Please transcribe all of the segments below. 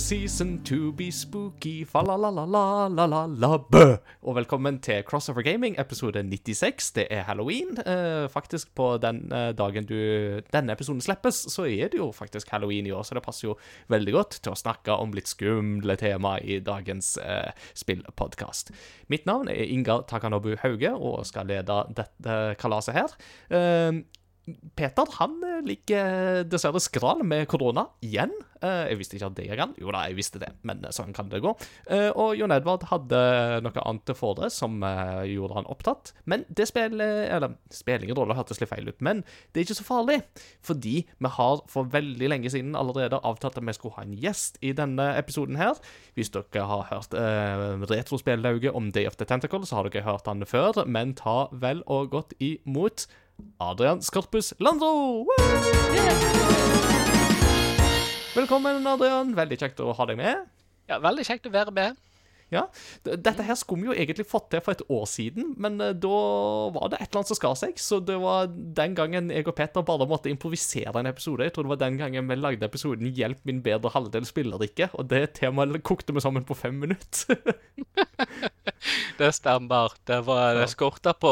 Season to be spooky, fa-la-la-la-la-la-la-bø. Og velkommen til Crossover Gaming, episode 96. Det er halloween. Eh, faktisk på den eh, dagen du, denne episoden slippes, så er det jo faktisk halloween i år, så det passer jo veldig godt til å snakke om litt skumle tema i dagens eh, spillpodkast. Mitt navn er Ingar Takanobu Hauge, og skal lede dette kalaset her. Eh, Peter han eh, ligger dessverre skral med korona igjen. Eh, Jeg visste ikke at det gikk an. Jo da, jeg visste det, men sånn kan det gå. Eh, Og Jon Edvard hadde noe annet til fordre som eh, gjorde han opptatt. Men det spiller Eller spiller ingen rolle, hørtes litt feil ut, men det er ikke så farlig. Fordi vi har for veldig lenge siden allerede avtalt at vi skulle ha en gjest i denne episoden her. Hvis dere har hørt eh, retrospillauget om Day of the Tentacle, så har dere hørt han før, men ta vel og godt imot Adrian Skorpus Landro! Velkommen, Adrian. Veldig kjekt å ha deg med. Ja, Veldig kjekt å være med. Ja, Dette her skulle vi jo egentlig fått til for et år siden, men eh, da var det et eller annet som skar seg. Så det var den gangen jeg og Peter bare måtte improvisere en episode. Jeg tror det var den gangen vi lagde episoden 'Hjelp min bedre halvdel spiller ikke', og det temaet kokte vi sammen på fem minutter. Det stemmer. Det var det skorta på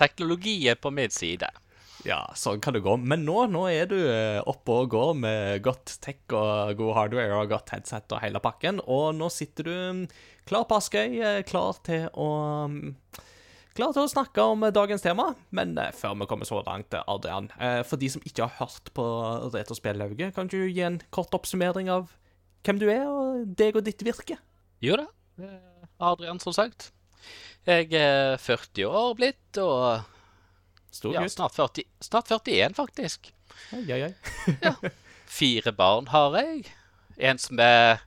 teknologiet på min side. Ja, sånn kan det gå. Men nå, nå er du eh, oppe og går med godt tech og god hardware og godt headset og hele pakken, og nå sitter du mm, klar på Askøy, eh, klar til å mm, Klar til å snakke om dagens tema, men eh, før vi kommer så langt, Adrian For de som ikke har hørt på Retrospellauget, kan du gi en kort oppsummering av hvem du er, og deg og ditt virke? Jo da. Adrian, som sagt. Jeg er 40 år blitt, og Stor ja, gutt. snart, 40, snart 41, faktisk. Oi, oi, oi. Fire barn har jeg. En som er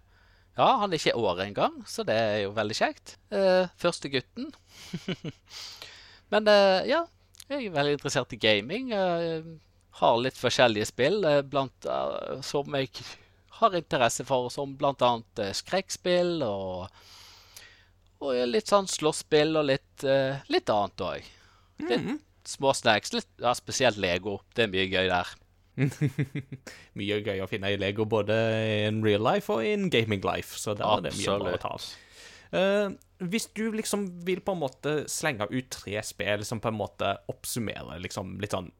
Ja, han er ikke året engang, så det er jo veldig kjekt. Uh, første gutten. Men uh, ja, jeg er veldig interessert i gaming. Uh, har litt forskjellige spill blant, som jeg har interesse for, som annet eh, skrekkspill og, og litt sånn slåsspill og litt, litt annet òg. Litt små snacks. Litt, ja, spesielt Lego. Det er mye gøy der. Mye gøy å finne i Lego, både in real life og in gaming life. Så der er det mye bra å ta av. Uh, hvis du liksom vil på en måte slenge ut tre spill som på en måte oppsummerer liksom litt sånn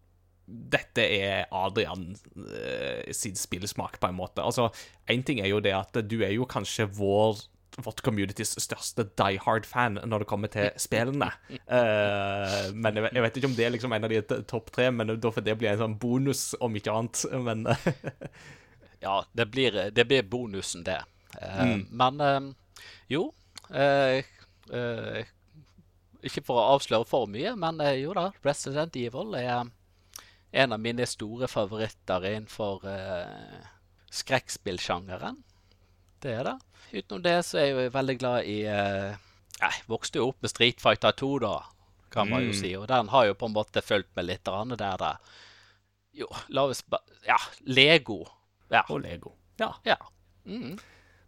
Dette er Adrian uh, sin spillsmak, på en måte. Altså, Én ting er jo det at du er jo kanskje vår vårt communitys største Die Hard-fan når det kommer til spillene. Uh, men jeg, vet- jeg vet ikke om det er liksom en av de topp tre, men da får det bli en sånn bonus, om ikke annet. Men Ja, det blir, det blir bonusen, det. Eh, Men eh, jo eh, Ikke for å avsløre for mye, men jo da. Resident Evil er en av mine store favoritter innenfor uh, skrekkspillsjangeren. Det er det. Utenom det så er jeg jo veldig glad i eh, Jeg vokste jo opp med Street Fighter 2, da, kan man jo si. Og den har jo på en måte fulgt med litt der. der. Jo, la oss. Ja, Lego. Ja. Og Lego. Ja. ja. Mm.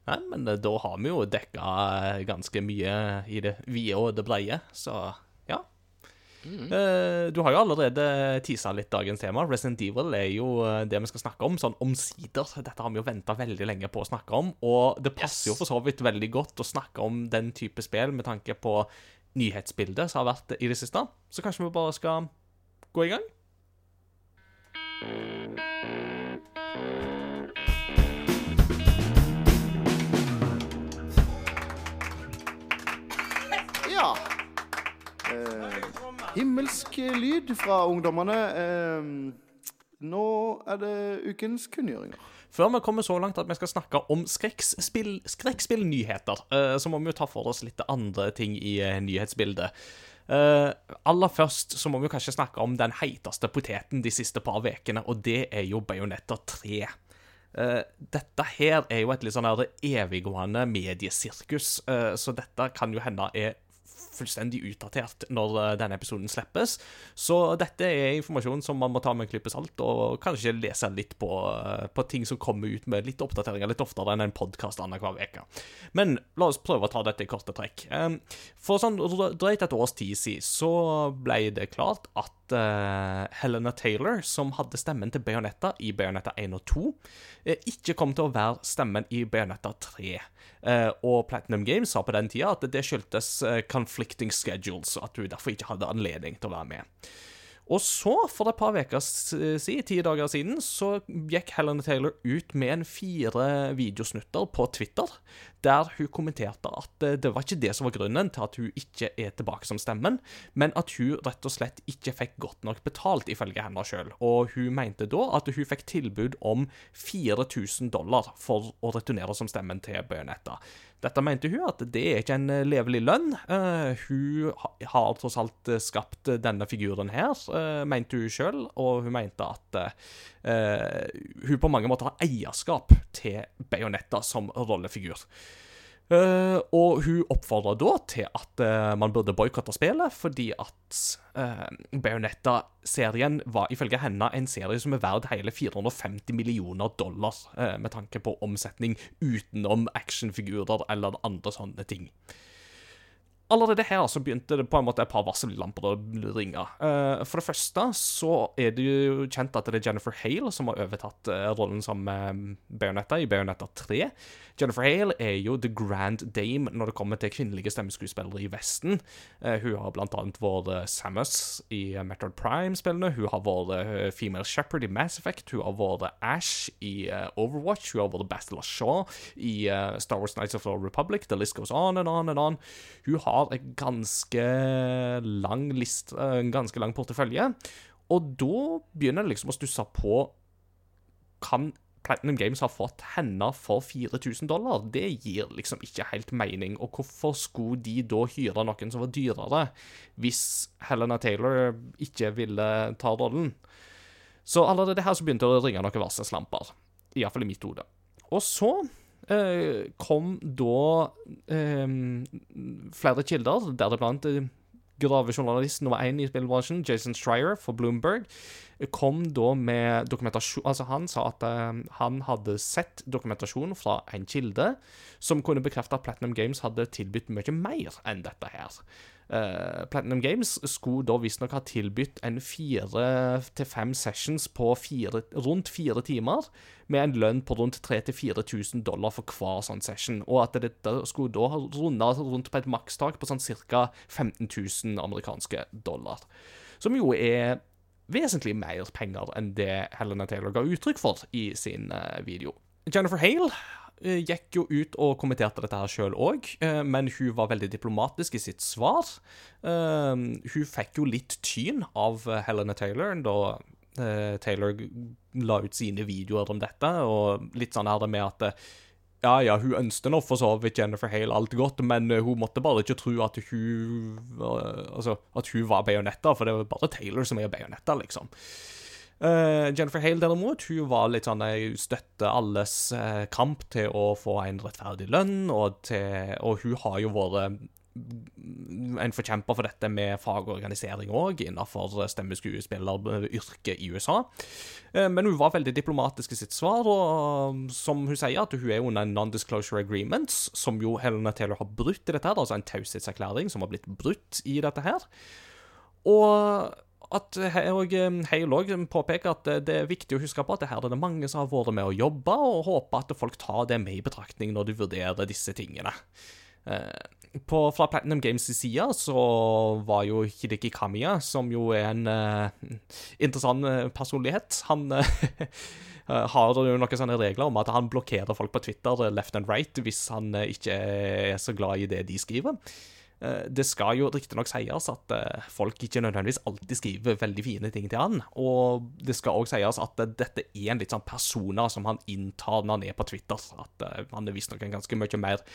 Nei, men eh, da har vi jo dekka eh, ganske mye i det vide og det breie, så ja. Eh, Du har jo allerede tisa litt dagens tema. Resident Evil er jo eh, det vi skal snakke om, sånn omsider. Dette har vi jo venta veldig lenge på å snakke om, og det passer Yes. jo for så vidt veldig godt å snakke om den type spill med tanke på nyhetsbildet som har vært i det siste. Så kanskje vi bare skal gå i gang? Ja. Eh, himmelsk lyd fra ungdommene. Eh, nå er det ukens kunngjøringer. Før vi kommer så langt at vi skal snakke om skrekkspill, skrekkspillnyheter, eh, så må vi jo ta for oss litt andre ting i eh, nyhetsbildet. Eh, aller først så må vi kanskje snakke om den heiteste poteten de siste par ukene, og det er jo Bajonetter 3. Uh, dette her er jo et litt sånn her eviggående mediesirkus, uh, så dette kan jo hende er fullstendig utdatert når eh, denne episoden slippes. Så dette er informasjon som man må ta med en klype salt, og kanskje lese litt på, eh, på ting som kommer ut med litt oppdateringer litt oftere enn en podkast annenhver uke. Men la oss prøve å ta dette i korte trekk. Eh, For sånn drøyt et års tid siden så ble det klart at at eh, Helena Taylor, som hadde stemmen til Bayonetta i Bayonetta 1 og 2, uh, ikke kom til å være stemmen i Bayonetta 3. Uh, og Platinum Games sa på den tida at det skyldtes eh, conflicting schedules, at hun derfor ikke hadde anledning til å være med. Og så, for et par uker siden, ti dager siden, så gikk Helena Taylor ut med en fire videosnutter på Twitter, der hun kommenterte at eh, det var ikke det som var grunnen til at hun ikke er tilbake som stemmen, men at hun rett og slett ikke fikk godt nok betalt, ifølge henne sjøl. Og hun mente da at hun fikk tilbud om 4000 dollar for å returnere som stemmen til Bayonetta. Dette mente hun at det er ikke en levelig lønn. Uh, hun har tross alt skapt denne figuren her, uh, mente hun sjøl, og hun mente at uh, hun på mange måter har eierskap til Bayonetta som rollefigur. Uh, og hun oppfordrer da til at uh, man burde boikotte spillet, fordi at uh, Bayonetta-serien var ifølge henne en serie som er verd hele 450 millioner dollar, med tanke på omsetning utenom actionfigurer eller andre sånne ting allerede her så begynte det på en måte et par varsellamper å ringe. Uh, for det første så er det jo kjent at det er Jennifer Hale som har overtatt uh, rollen som uh, Bayonetta i Bayonetta 3. Jennifer Hale er jo the grand dame når det kommer til kvinnelige stemmeskuespillere i Vesten. hun har blant annet vært Samus i Metroid Prime-spillene. Hun har vært Female Shepherd i Mass Effect. Hun har vært Ash i Overwatch. Hun har vært Bastila Shaw i Star Wars Nights of the Republic. The list goes on and on and on. Hun har har en ganske lang list, en ganske lang portefølje. Og da begynner det liksom å stusse på Kan Platinum Games ha fått henne for 4000 dollar? Det gir liksom ikke helt mening. Og hvorfor skulle de da hyre noen som var dyrere, hvis Helena Taylor ikke ville ta rollen? Så allerede her så begynte det å ringe noen varselslamper. Iallfall i mitt hode. Og så Eh, kom da eh, flere kilder, deriblant eh, gravejournalist nummer én i spillbransjen, Jason Stryer for Bloomberg, kom da med dokumentasjon Altså, han sa at uh, han hadde sett dokumentasjon fra en kilde som kunne bekrefte at Platinum Games hadde tilbudt mye mer enn dette her. Uh, Platinum Games skulle da visstnok ha tilbudt en fire til fem sessions på fire, rundt fire timer, med en lønn på rundt 3000-4000 dollar for hver sånn session, og at dette skulle da ha runda rundt på et makstak på sånn ca. 15 000 amerikanske dollar. Som jo er vesentlig mer penger enn det Helena Taylor ga uttrykk for i sin uh, video. Jennifer Hale Eh, gikk jo ut og kommenterte dette her sjøl òg, eh, men hun var veldig diplomatisk i sitt svar. Eh, hun fikk jo litt tyn av Helena Taylor da Taylor la ut sine videoer om dette, og litt sånn her med at ja, ja, hun ønsket nå for så vidt Jennifer Hale alt godt, men hun måtte bare ikke tro at hun Altså, at hun var Bajonetta, for det var bare Taylor som er Bajonetta, liksom. Uh, Jennifer Hale derimot, hun var litt sånn Jeg støtter alles uh, kamp til å få en rettferdig lønn, og, til, og hun har jo vært en forkjemper for dette med fagorganisering òg, innenfor stemmeskuespilleryrket i USA. Men hun var veldig diplomatisk i sitt svar, og som hun sier, at hun er under non-disclosure agreements, som jo Helena Taylor har brutt i dette her, altså en taushetserklæring som har blitt brutt i dette her. Og at og Hale òg påpeker at det er viktig å huske på at det her er det mange som har vært med å jobbe, og håper at folk tar det med i betraktning når de vurderer disse tingene. Eh, på, fra Platinum Games' side så var jo Hideki Kamiya, som jo er en uh, interessant eh, personlighet Han uh, har jo noen sånne regler om at han blokkerer folk på Twitter left and right hvis han ikke er så glad i det de skriver. Eh, det skal jo riktignok sies at eh, folk ikke nødvendigvis alltid skriver veldig fine ting til han. Og det skal òg sies at dette er en litt sånn persona som han inntar når han er på Twitter. At eh, han er visstnok en ganske mye mer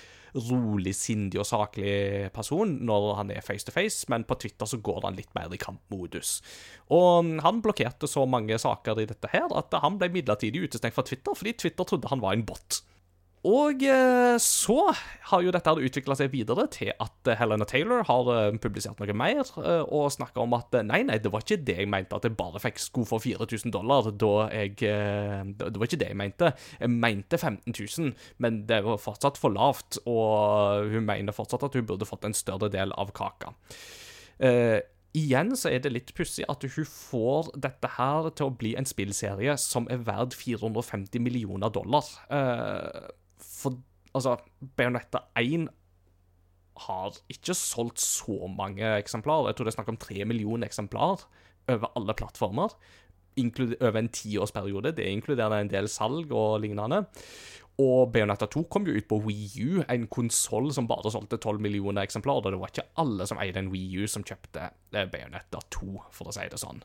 rolig, sindig og saklig person når han er face to face, men på Twitter så går han litt mer i kampmodus. Og han blokkerte så mange saker i dette her at han ble midlertidig utestengt fra Twitter fordi Twitter trodde han var en bot. Og eh, så har jo dette utvikla seg videre til at eh, Helena Taylor har eh, publisert noe mer og snakka om at nei, nei, det var ikke det jeg mente, at jeg bare fikk sko for 4000 dollar da jeg Det var ikke det jeg mente. Jeg mente 15 000, men det var fortsatt for lavt, og hun mener fortsatt at hun burde fått en større del av kaka. igjen så er det litt pussig at hun får dette her til å bli en spillserie som er verd 450 millioner dollar. Uh, for altså, Bayonetta 1 har ikke solgt så mange eksemplarer. Jeg tror det er snakk om tre millioner eksemplar over alle plattformer. Over en tiårsperiode. Det inkluderer en del salg og lignende. Og Bayonetta 2 kom jo ut på Wii U, en konsoll som bare solgte 12 millioner eksemplarer. Og Det var ikke alle som eide en Wii U, som kjøpte eh, Bayonetta 2, for å si det sånn.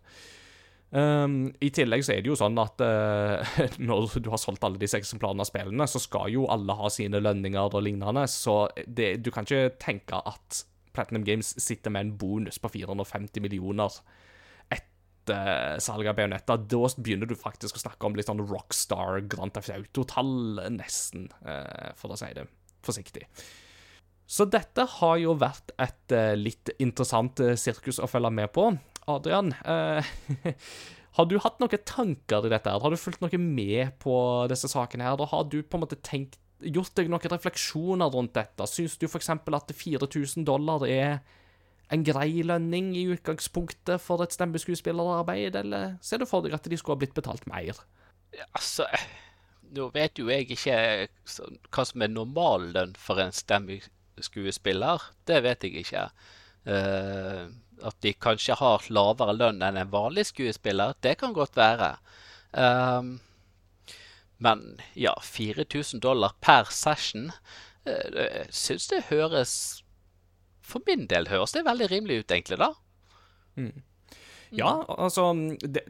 Um, I tillegg så er det jo sånn at uh, når du har solgt alle disse eksemplarene av spillene, så skal jo alle ha sine lønninger og lignende, så det, du kan ikke tenke at Platinum Games sitter med en bonus på 450 millioner etter salget av Bionetta. Da begynner du faktisk å snakke om litt sånn Rockstar Grand Theft Auto-tall, nesten, uh, for å si det forsiktig. Så dette har jo vært et uh, litt interessant sirkus å følge med på. Adrian, eh, har du hatt noen tanker i dette? her? Har du fulgt noe med på disse sakene? her? Har du på en måte tenkt, gjort deg noen refleksjoner rundt dette? Syns du f.eks. at 4000 dollar er en grei lønning i utgangspunktet for et stemmeskuespillerarbeid, eller ser du for deg at de skulle ha blitt betalt mer? Altså, nå vet jo jeg ikke hva som er normallønn for en stemmeskuespiller. Det vet jeg ikke. Uh, at de kanskje har lavere lønn enn en vanlig skuespiller. Det kan godt være. Um, men ja, 4000 dollar per session uh, syns det høres For min del høres det veldig rimelig ut, egentlig, da. Mm. Ja, altså det,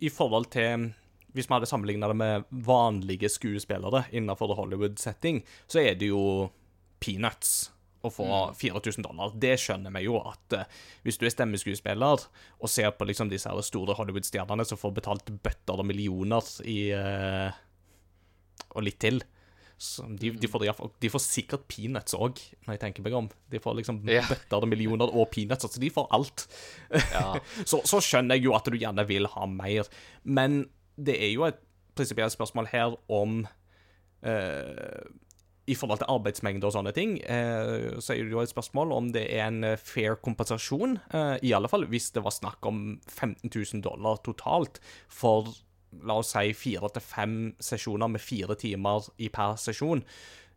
I forhold til Hvis vi hadde sammenligna det med vanlige skuespillere innenfor Hollywood-setting, så er det jo peanuts å få 4000 mm. dollar. Det skjønner vi jo at uh, hvis du er stemmeskuespiller og ser på liksom disse her store Hollywood-stjernene som får betalt bøtter og millioner i uh, Og litt til de, de, får, de, får, sikkert peanuts òg, når jeg tenker meg om. De får liksom yeah. bøtter og millioner og peanuts, altså de får alt. Ja. så, så, skjønner jeg jo at du gjerne vil ha mer, men det er jo et prinsipielt spørsmål her om uh, i forhold til arbeidsmengde og sånne ting, eh, så er det jo et spørsmål om det er en eh, fair kompensasjon. Eh, I alle fall hvis det var snakk om 15 000 dollar totalt for la oss si fire til fem sesjoner med fire timer i per sesjon.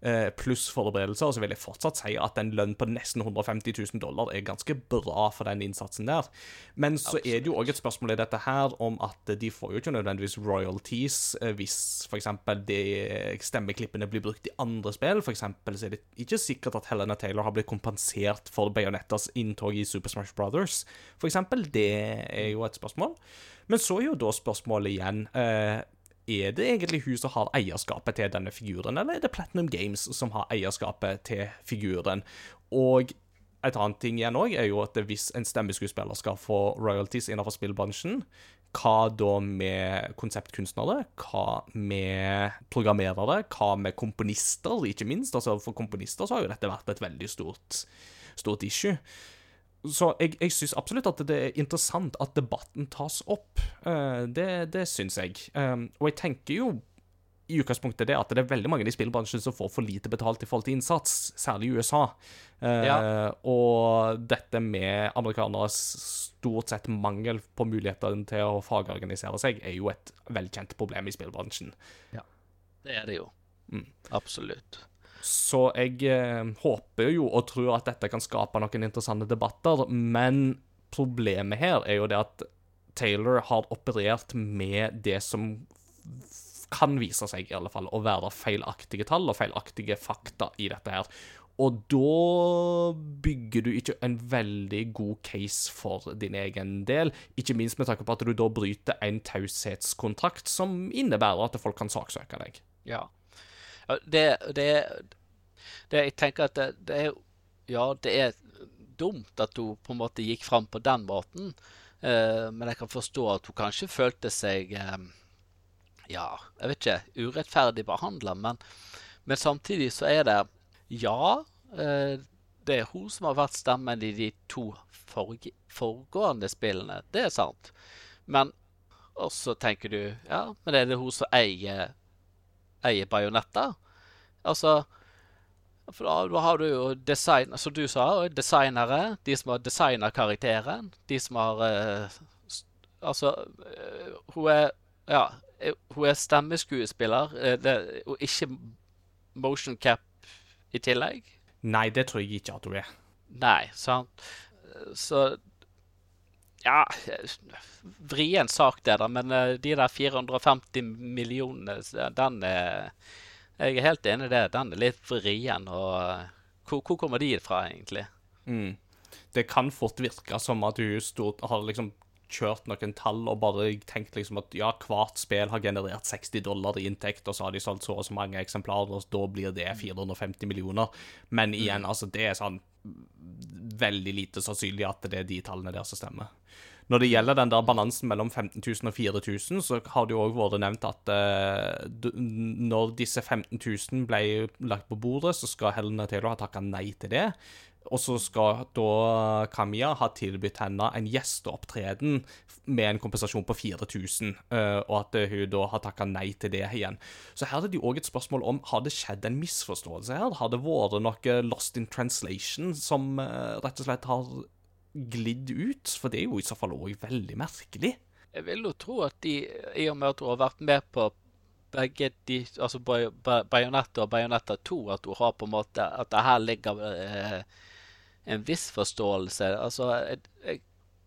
Eh, pluss forberedelser, så vil jeg fortsatt si at en lønn på nesten 150 000 dollar er ganske bra for den innsatsen der. Men så Absolutt. er det jo òg et spørsmål i dette her om at de får jo ikke nødvendigvis royalties eh, hvis f.eks. de stemmeklippene blir brukt i andre spill. For eksempel er det ikke sikkert at Helena Taylor har blitt kompensert for Bayonettas inntog i Super Smash Brothers, eksempel. Det er jo et spørsmål. Men så er jo da spørsmålet igjen eh, er det egentlig hun som har eierskapet til denne figuren, eller er det Platinum Games som har eierskapet til figuren? Og et annet ting igjen òg er jo at hvis en stemmeskuespiller skal få royalties innenfor spillbransjen, hva da med konseptkunstnere? Hva med programmerere? Hva med komponister, ikke minst? Altså For komponister så har jo dette vært et veldig stort, stort issue. Så jeg, jeg syns absolutt at det er interessant at debatten tas opp. Uh, det det syns jeg. Um, og jeg tenker jo i utgangspunktet det at det er veldig mange i spillbransjen som får for lite betalt i forhold til innsats, særlig i USA. Uh, ja. Og dette med amerikaneres stort sett mangel på muligheten til å fagorganisere seg, er jo et velkjent problem i spillbransjen. Ja, det er det jo. Mm. Absolutt. Så jeg eh, håper jo og tror at dette kan skape noen interessante debatter, men problemet her er jo det at Taylor har operert med det som kan vise seg i alle fall å være feilaktige tall og feilaktige fakta i dette her. Og da bygger du ikke en veldig god case for din egen del, ikke minst med tanke på at du da bryter en taushetskontrakt som innebærer at folk kan saksøke deg. Ja, det, det, det, Jeg tenker at det, det, er Ja, det er dumt at hun på en måte gikk fram på den måten. Eh, men jeg kan forstå at hun kanskje følte seg eh, Ja, jeg vet ikke Urettferdig behandla. Men, men, samtidig så er det Ja, eh, det er hun som har vært stemmen i de to foregående spillene. Det er sant. Men også tenker du Ja, men er det hun som eier eier bajonetter. Altså For da, da har du jo design, som du sa, designere. De som har designa karakteren. De som har eh, Altså, eh, hun er Ja, eh, hun er stemmeskuespiller, eh, det, og ikke motion cap i tillegg. Nei, det tror jeg ikke at hun er. Nei, sant. Så Ja, vrien sak det, da, men eh, de der 450 millionene, den er Jeg er helt enig i det. Den er litt vrien. Og eh, hvor, hvor kommer de fra, egentlig? Mm. Det kan fort virke som at hun stort, har liksom kjørt noen tall og bare tenkt liksom at ja, hvert spill har generert 60 dollar i inntekt, og så har de solgt så og så mange eksemplarer, og da blir det 450 millioner. Men igjen, altså, det er sånn veldig lite sannsynlig at det er de tallene der som stemmer. Når det gjelder den der balansen mellom 15 000 og 4000, så har det jo òg vært nevnt at uh, når disse 15 000 ble lagt på bordet, så skal Helena Taylor ha takka nei til det. Og så skal da Kamiya ha tilbudt henne en gjesteopptreden med en kompensasjon på 4000, eh, og at eh, hun da har takka nei til det igjen. Så her er det jo òg et spørsmål om har det skjedd en misforståelse her. Har det vært noe lost in translation som eh, rett og slett har glidd ut? For det er jo i så fall òg veldig merkelig. Jeg vil jo tro at de, i og med at hun har vært med på begge de Altså Bayonetta og Bayonetta 2, at hun har på en måte At det her ligger eh, en viss forståelse. Altså jeg, jeg,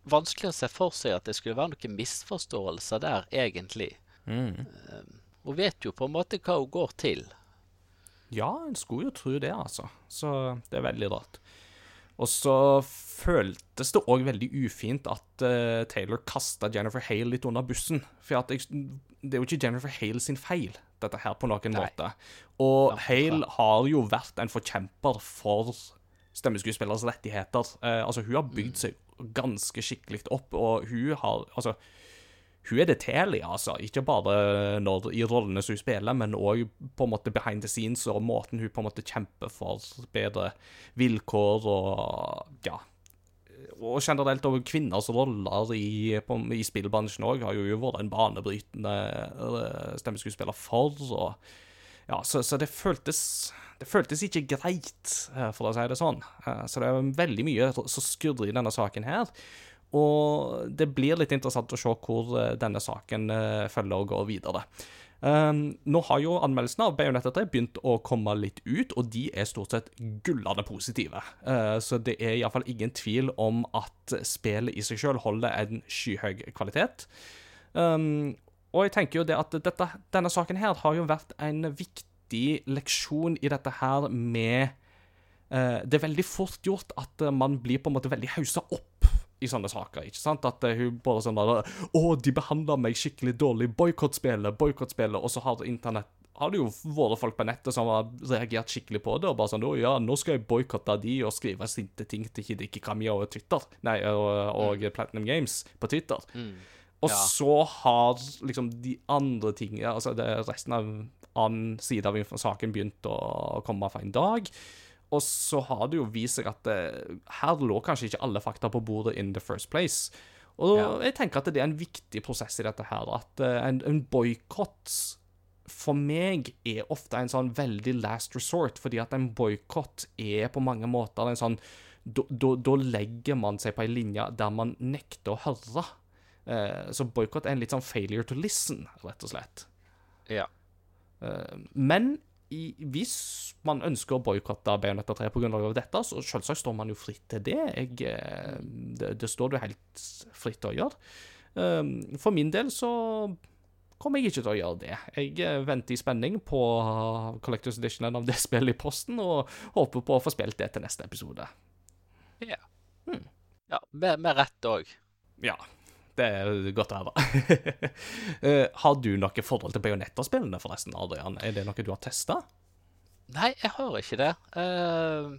Vanskelig å se for seg at det skulle være noen misforståelser der, egentlig. Mm. Hun vet jo på en måte hva hun går til. Ja, en skulle jo tro det, altså. Så det er veldig rart. Og så føltes det òg veldig ufint at uh, Taylor kasta Jennifer Hale litt under bussen. For jeg, det er jo ikke Jennifer Hale sin feil, dette her, på noen Nei. måte. Og Hale har jo vært en forkjemper for stemmeskuespillers rettigheter. Eh, altså, hun har bygd seg ganske skikkelig opp, og hun har Altså, hun er det til i, altså. Ikke bare når, i rollene som hun spiller, men òg på en måte behind the scenes, og måten hun på en måte kjemper for bedre vilkår og Ja. Og generelt over kvinners roller i, på, i spillbransjen òg har jo jo vært en banebrytende eh, stemmeskuespiller for. og ja, så, så det føltes Det føltes ikke greit, eh, for å si det sånn. Eh, Så det er veldig mye som skurrer i denne saken her. Og det blir litt interessant å se hvor eh, denne saken følger og går videre. Um, nå har jo anmeldelsene av Bayonetta 3 begynt å komme litt ut, og de er stort sett gullende positive. Så det er iallfall ingen tvil om at spillet i seg sjøl holder en skyhøy kvalitet. Um, og jeg tenker jo det at dette, denne saken her har jo vært en viktig leksjon i dette her med eh, Det er veldig fort gjort at man blir på en måte veldig hausa opp i sånne saker. ikke sant? At eh, hun bare sånn der 'Å, de behandler meg skikkelig dårlig. Boikottspillet, boikottspillet.' Og så har internett har det jo vært folk på nettet som har reagert skikkelig på det. og bare sånn, å ja, nå skal jeg boikotte de og skrive sinte ting til Hideki Kamiya og Twitter. Nei, og, og Platinum Games på Twitter. Og Ja. så har liksom de andre tingene Altså det resten av annen side av saken begynt å komme for en dag. Og så har det jo vist seg at det, her lå kanskje ikke alle fakta på bordet in the first place. Og Ja. jeg tenker at det er en viktig prosess i dette her. At eh, en, en boikott for meg er ofte en sånn veldig last resort, fordi at en boikott er på mange måter en sånn Da legger man seg på en linje der man nekter å høre. Eh, så boikott er en litt sånn failure to listen, rett og slett. Ja. Eh, men i, hvis man ønsker å boikotte Bayonetta 3 pga. dette, så selvsagt står man jo fritt til det. Jeg, eh, det. Det står du helt fritt til å gjøre. For min del så kommer jeg ikke til å gjøre det. Jeg venter i spenning på Collectors Edition av det spillet i posten, og håper på å få spilt det til neste episode. Ja. ja med, med rett òg. Ja, det er godt å høre. Eh, har du noe forhold til Bayonetta-spillene, forresten, Adrian? Er det noe du har testa? Nei, jeg har ikke det. Uh,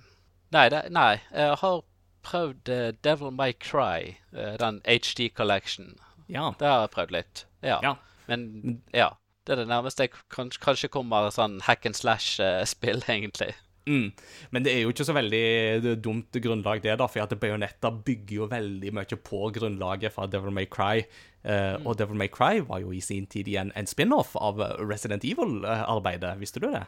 nei, det, nei, jeg har prøvd uh, Devil May Cry, uh, den HD Collection. Ja. Det har jeg prøvd litt. Ja. Ja. Men ja. Det er det nærmeste jeg kanskje kommer sånn hack and slash-spill, egentlig. Mm. Men det er jo ikke så veldig dumt grunnlag, det, da, for at Bayonetta bygger jo veldig mye på grunnlaget fra Devil May Cry. Eh, Og Devil May Cry var jo i sin tid igjen en spin-off av Resident Evil-arbeidet. Visste du det?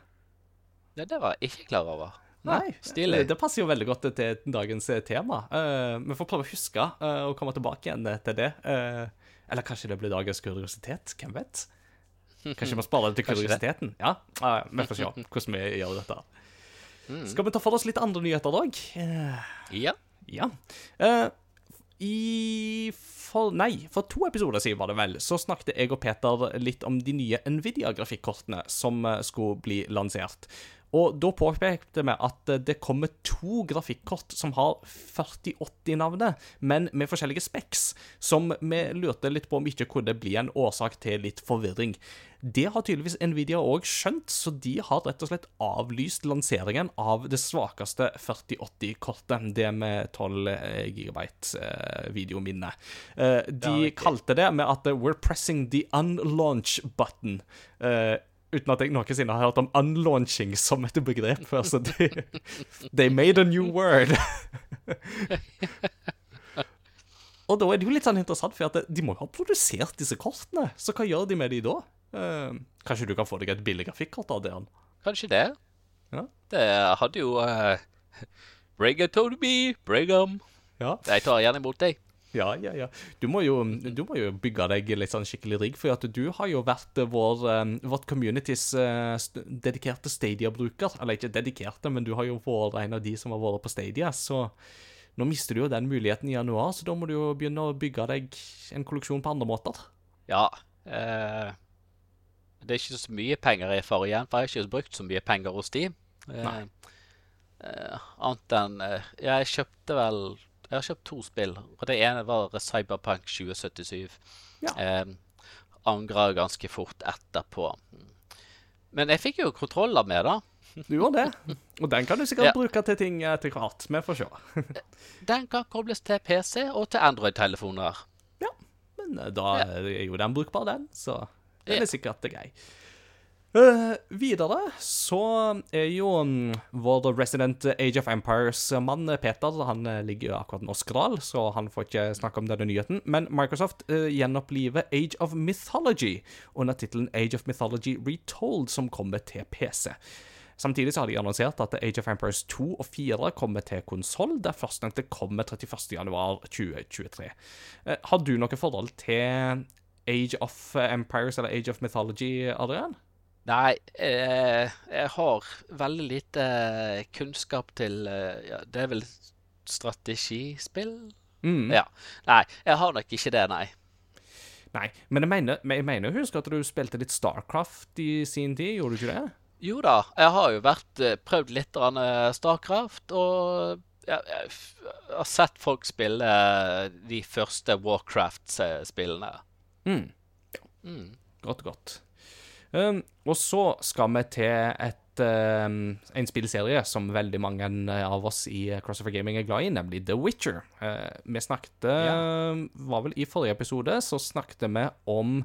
Ja, det var jeg ikke klar over. Nei, stilig. Det passer jo veldig godt til dagens eh, tema. Eh, vi får prøve å huske uh, å komme tilbake igjen eh, til det. Uh, eller kanskje det blir dagens kuriositet? Hvem vet? Kanskje vi sparer det til kuriositeten? Ja, eh, vi får se hvordan vi gjør dette. Mm. Skal vi ta for oss litt andre nyheter òg? Ja. Ja. Uh, I for, Nei, for to episoder siden var det vel, så snakket jeg og Peter litt om de nye Nvidia-grafikkortene som eh, skulle bli lansert. Og da påpekte vi at eh, det kommer to grafikkort som har 4080-navnet, men med forskjellige speks, som vi lurte litt på om ikke kunne bli en årsak til litt forvirring. Det har tydeligvis Nvidia òg skjønt, så de har rett og slett avlyst lanseringen av det svakeste 4080-kortet, det med 12 GB videominne. Eh, De Ja, kalte det med at eh, 'we're pressing the unlaunch button'. Uten at jeg noensinne har hørt om unlaunching som et begrep før. Så de, they made a new word. Og da er det jo litt sånn interessant, for at de må jo ha produsert disse kortene. Så hva gjør de med de da? Eh, kanskje du kan få deg et billig grafikkort av det? Kanskje det. Ja. Det hadde jo uh, Bring it to me, bring 'em. Ja. Jeg tar gjerne imot deg. Ja, ja, ja. Du må jo, du må jo bygge deg litt sånn skikkelig rigg, for at du har jo vært eh, vår, eh, vårt communities eh, st dedikerte Stadia-bruker. Eller ikke dedikerte, men du har jo vært en av de som har vært på Stadia, så nå mister du jo den muligheten i januar, så da må du jo begynne å bygge deg en kolleksjon på andre måter. Ja. eh, det er ikke så mye penger får igjen, for jeg har ikke brukt så mye penger hos de. Eh, eh, annet enn Jeg kjøpte vel Jeg har kjøpt to spill, og det ene var Cyberpunk 2077. Ja. Eh, Angra ganske fort etterpå. Men jeg fikk jo kontroller med, da. Du gjorde det. Og den kan du sikkert Ja. bruke til ting etter hvert. Vi får se. Den kan kobles til PC og til Android-telefoner. Ja, Men eh, da er jo den brukbar, den, så den er sikkert grei. Eh, videre så er jo mm, vår resident Age of Empires-mann Peter Han eh, ligger jo akkurat nå skral, så han får ikke snakke om denne nyheten. Men Microsoft uh, gjenoppliver Age of Mythology under tittelen Age of Mythology Retold, som kommer til PC. Samtidig så har de annonsert at Age of Empires 2 og 4 kommer til konsoll, der førstnevnte kommer 31.1.2023. Eh, har du noe forhold til Age of Empires eller Age of Mythology, Adrian? Nei, eh, jeg har veldig lite eh, kunnskap til eh, ja, Det er vel strategispill? Mm. Ja. Nei, jeg har nok ikke det, nei. Nei, men jeg mener, men jeg mener at du spilte litt Starcraft i sin tid, gjorde du ikke det? Jo da, jeg har jo vært eh, prøvd litt Starcraft, og jeg har sett folk spille de første Warcraft-spillene. Mm. Mm. Godt, godt. Um, og så skal vi til et, um, en spillserie som veldig mange av oss i Crossover Gaming er glad i, nemlig The Witcher. Uh, vi snakket um, Var vel i forrige episode, så snakket vi om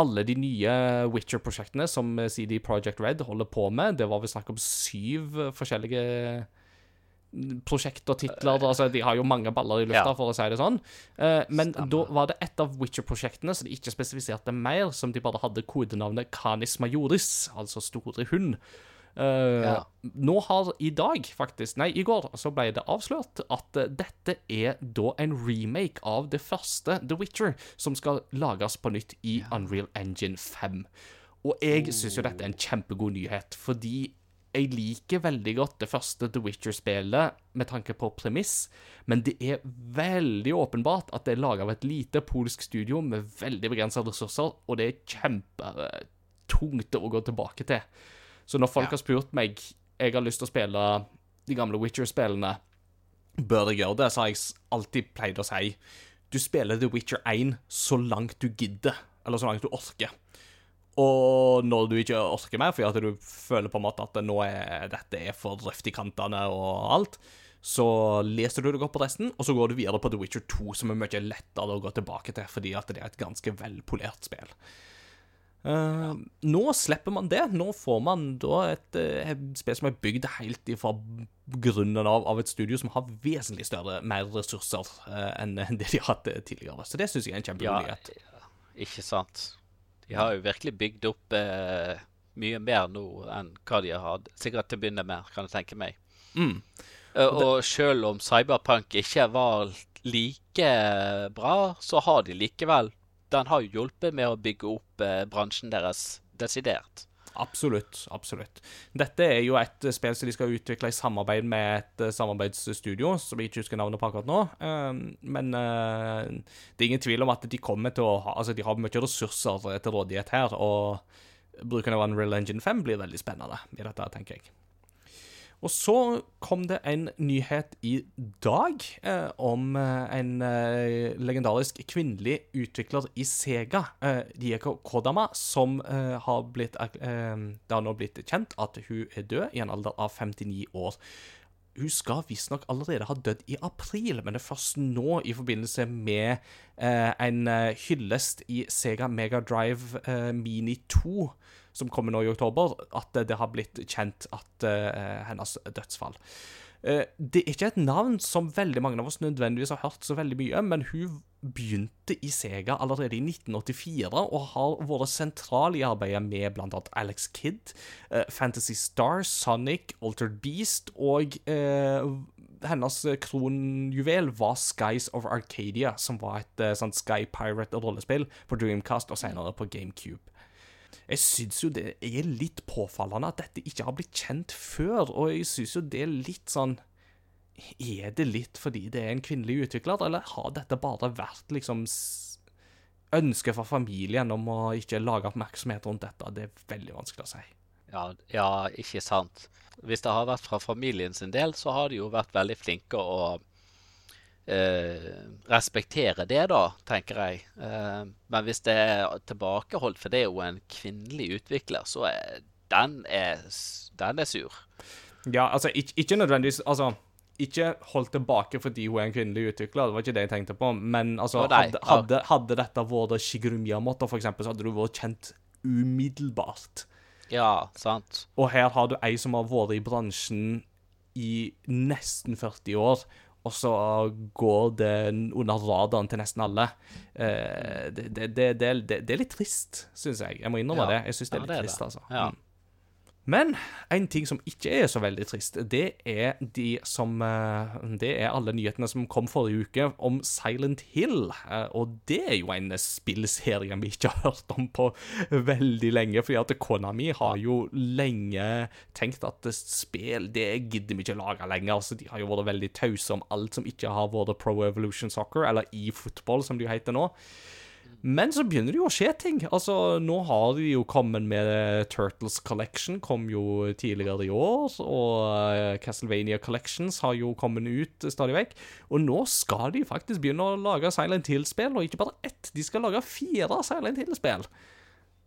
alle de nye Witcher-prosjektene som CD Project Red holder på med. Det var vel snakk om syv forskjellige prosjekt og titler. altså De har jo mange baller i lufta, Ja. for å si det sånn. Eh, men Stemmer. da var det et av Witcher-prosjektene som de ikke spesifiserte mer, som de bare hadde kodenavnet Canis Majoris, altså store hund. Eh, Ja. Nå har i dag, faktisk, nei, i går, så ble det avslørt at eh, dette er da en remake av det første The Witcher, som skal lages på nytt i Unreal Engine 5. Og jeg syns jo dette er en kjempegod nyhet, fordi jeg liker veldig godt det første The Witcher-spillet med tanke på premiss, men det er veldig åpenbart at det er laga av et lite polsk studio med veldig begrensa ressurser, og det er kjempetungt å gå tilbake til. Så når folk Ja. har spurt meg jeg har lyst til å spille de gamle Witcher-spillene, bør jeg gjøre det, så har jeg alltid pleid å si du spiller The Witcher 1 så langt du gidder, eller så langt du orker. Og når du ikke orker mer, fordi at du føler på en måte at nå er dette er for røft i kantene og alt, så leser du deg opp på resten, og så går du videre på The Witcher 2, som er mye lettere å gå tilbake til, fordi at det er et ganske velpolert spill. Eh, Nå slipper man det. Nå får man da et, et spill som er bygd helt ifra grunnen av, av et studio som har vesentlig større, mer ressurser uh, enn det de har hatt tidligere. Så det syns jeg er en kjempegod Ja, ikke sant. De har jo virkelig bygd opp eh, mye mer nå enn hva de har hatt. Sikkert til å begynne med, kan jeg tenke meg. Mm. Eh, Og selv om Cyberpunk ikke var like bra, så har de likevel Den har jo hjulpet med å bygge opp eh, bransjen deres desidert. Absolutt. absolutt. Dette er jo et eh, spill som de skal utvikle i samarbeid med et eh, samarbeidsstudio, som jeg ikke husker navnet på akkurat nå. Eh, Men eh, det er ingen tvil om at de kommer til å ha Altså, de har mye ressurser til rådighet her, og bruken av Unreal Engine 5 blir veldig spennende i dette, tenker jeg. Og så kom det en nyhet i dag eh, om eh, en eh, legendarisk kvinnelig utvikler i Sega, eh, Diego Kodama, som eh, har blitt eh, Det har nå blitt kjent at hun er død i en alder av 59 år. Hun skal visstnok allerede ha dødd i april, men det er først nå, i forbindelse med en hyllest i Sega Mega Drive Mini 2, som kommer nå i oktober, at det har blitt kjent at uh, hennes dødsfall. Uh, det er ikke et navn som veldig mange av oss nødvendigvis har hørt så veldig mye, men hun begynte i Sega allerede i 1984 og har vært sentral i arbeidet med bl.a. Alex Kidd, uh, Fantasy Star, Sonic, Altered Beast og hennes kronjuvel var Skies of Arcadia, som var et sånt Sky Pirate-rollespill på Dreamcast og senere på GameCube. Jeg syns jo det er litt påfallende at dette ikke har blitt kjent før, og jeg syns jo det er litt sånn Er det litt fordi det er en kvinnelig utvikler, eller har dette bare vært liksom ønsket fra familien om å ikke lage oppmerksomhet rundt dette? Det er veldig vanskelig å si. Ja, ja, ikke sant. Hvis det har vært fra familien sin del, så har de jo vært veldig flinke å eh, respektere det, da, tenker jeg. Eh, men hvis det er tilbakeholdt, for det er jo en kvinnelig utvikler, så er den er, den er sur. Ja, altså, ikke, ikke nødvendigvis Altså, ikke holdt tilbake fordi hun er en kvinnelig utvikler, det var ikke det jeg tenkte på, men altså, hadde, hadde, hadde dette vært Shigeru Miyamoto, for eksempel, så hadde du vært kjent umiddelbart. Ja, sant. Og her har du ei som har vært i bransjen i nesten 40 år, og så går det under radaren til nesten alle. Eh, det, det, det, det, er litt trist, syns jeg. Jeg må innrømme Ja. det. Jeg syns det er Ja, litt det er trist, altså. Ja. Men en ting som ikke er så veldig trist, det er de som eh, Det er alle nyhetene som kom forrige uke om Silent Hill. Eh, Og det er jo en spillserie vi ikke har hørt om på veldig lenge. fordi at Konami har jo lenge tenkt at spill det gidder vi ikke lage lenger. Så de har jo vært veldig tause om alt som ikke har vært Pro Evolution Soccer, eller eFootball, som det jo heter nå. Men så begynner det jo å skje ting. Altså, Nå har de jo kommet med eh, Turtles Collection, kom jo tidligere i år. Og eh, Castlevania Collections har jo kommet ut stadig vekk. Og nå skal de faktisk begynne å lage Silent Hill-spill, og ikke bare ett. De skal lage fire Silent Hill-spill.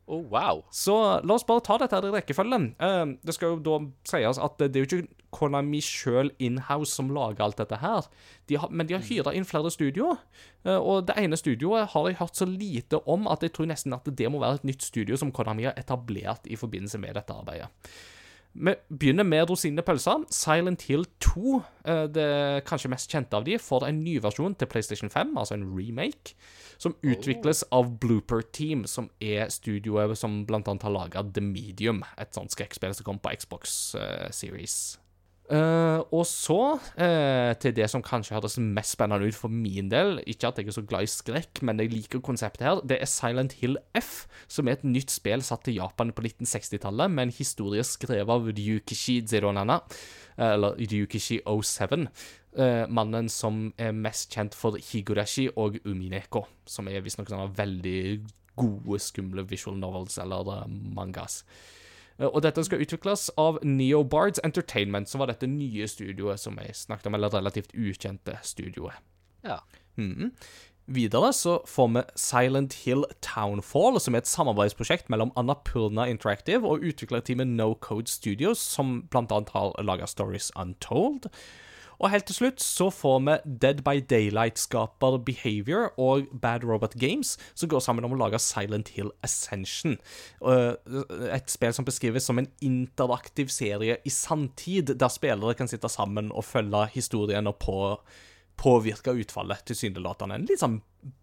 Oh, wow. Så la oss bare ta dette her i rekkefølge. Uh, det skal jo da sies at det er jo ikke Konami sjøl inhouse som lager alt dette her, de har, men de har hyra inn flere studioer. Uh, og det ene studioet har jeg hørt så lite om at jeg tror nesten at det må være et nytt studio som Konami har etablert i forbindelse med dette arbeidet. Vi begynner med rosinene i. Silent Hill 2, eh, det kanskje mest kjente av de, får en ny versjon til PlayStation 5, altså en remake, som utvikles av Blooper Team, som er studioet som blant annet har laga The Medium, et sånt skrekkspill som kom på Xbox eh, Series. Eh, og så uh, til det som kanskje høres mest spennende ut for min del. Ikke at jeg er så glad i skrekk, men jeg liker konseptet her. Det er Silent Hill F, som er et nytt spill satt til Japan på 1960-tallet, med en historie skrevet av Ryukishi Zeronana, eller Ryukishi 07. Uh, mannen som er mest kjent for Higurashi og Umineko, som er visstnok sånne veldig gode, skumle visual novels eller eh, mangas. Eh, Og dette skal utvikles av Neobards Entertainment, som var dette nye studioet som jeg snakket om, eller relativt ukjente studioet. Ja. Mm. Videre så får vi Silent Hill Townfall, som er et samarbeidsprosjekt mellom Annapurna Interactive og utviklerteamet No Code Studios, som blant annet har laga Stories Untold. Og helt til slutt så får vi Dead by Daylight-skaper Behavior og Bad Robot Games, som går sammen om å lage Silent Hill Ascension. Eh, Et spill som beskrives som en interaktiv serie i sanntid, der spillere kan sitte sammen og følge historien og på påvirke utfallet, tilsynelatende. En litt sånn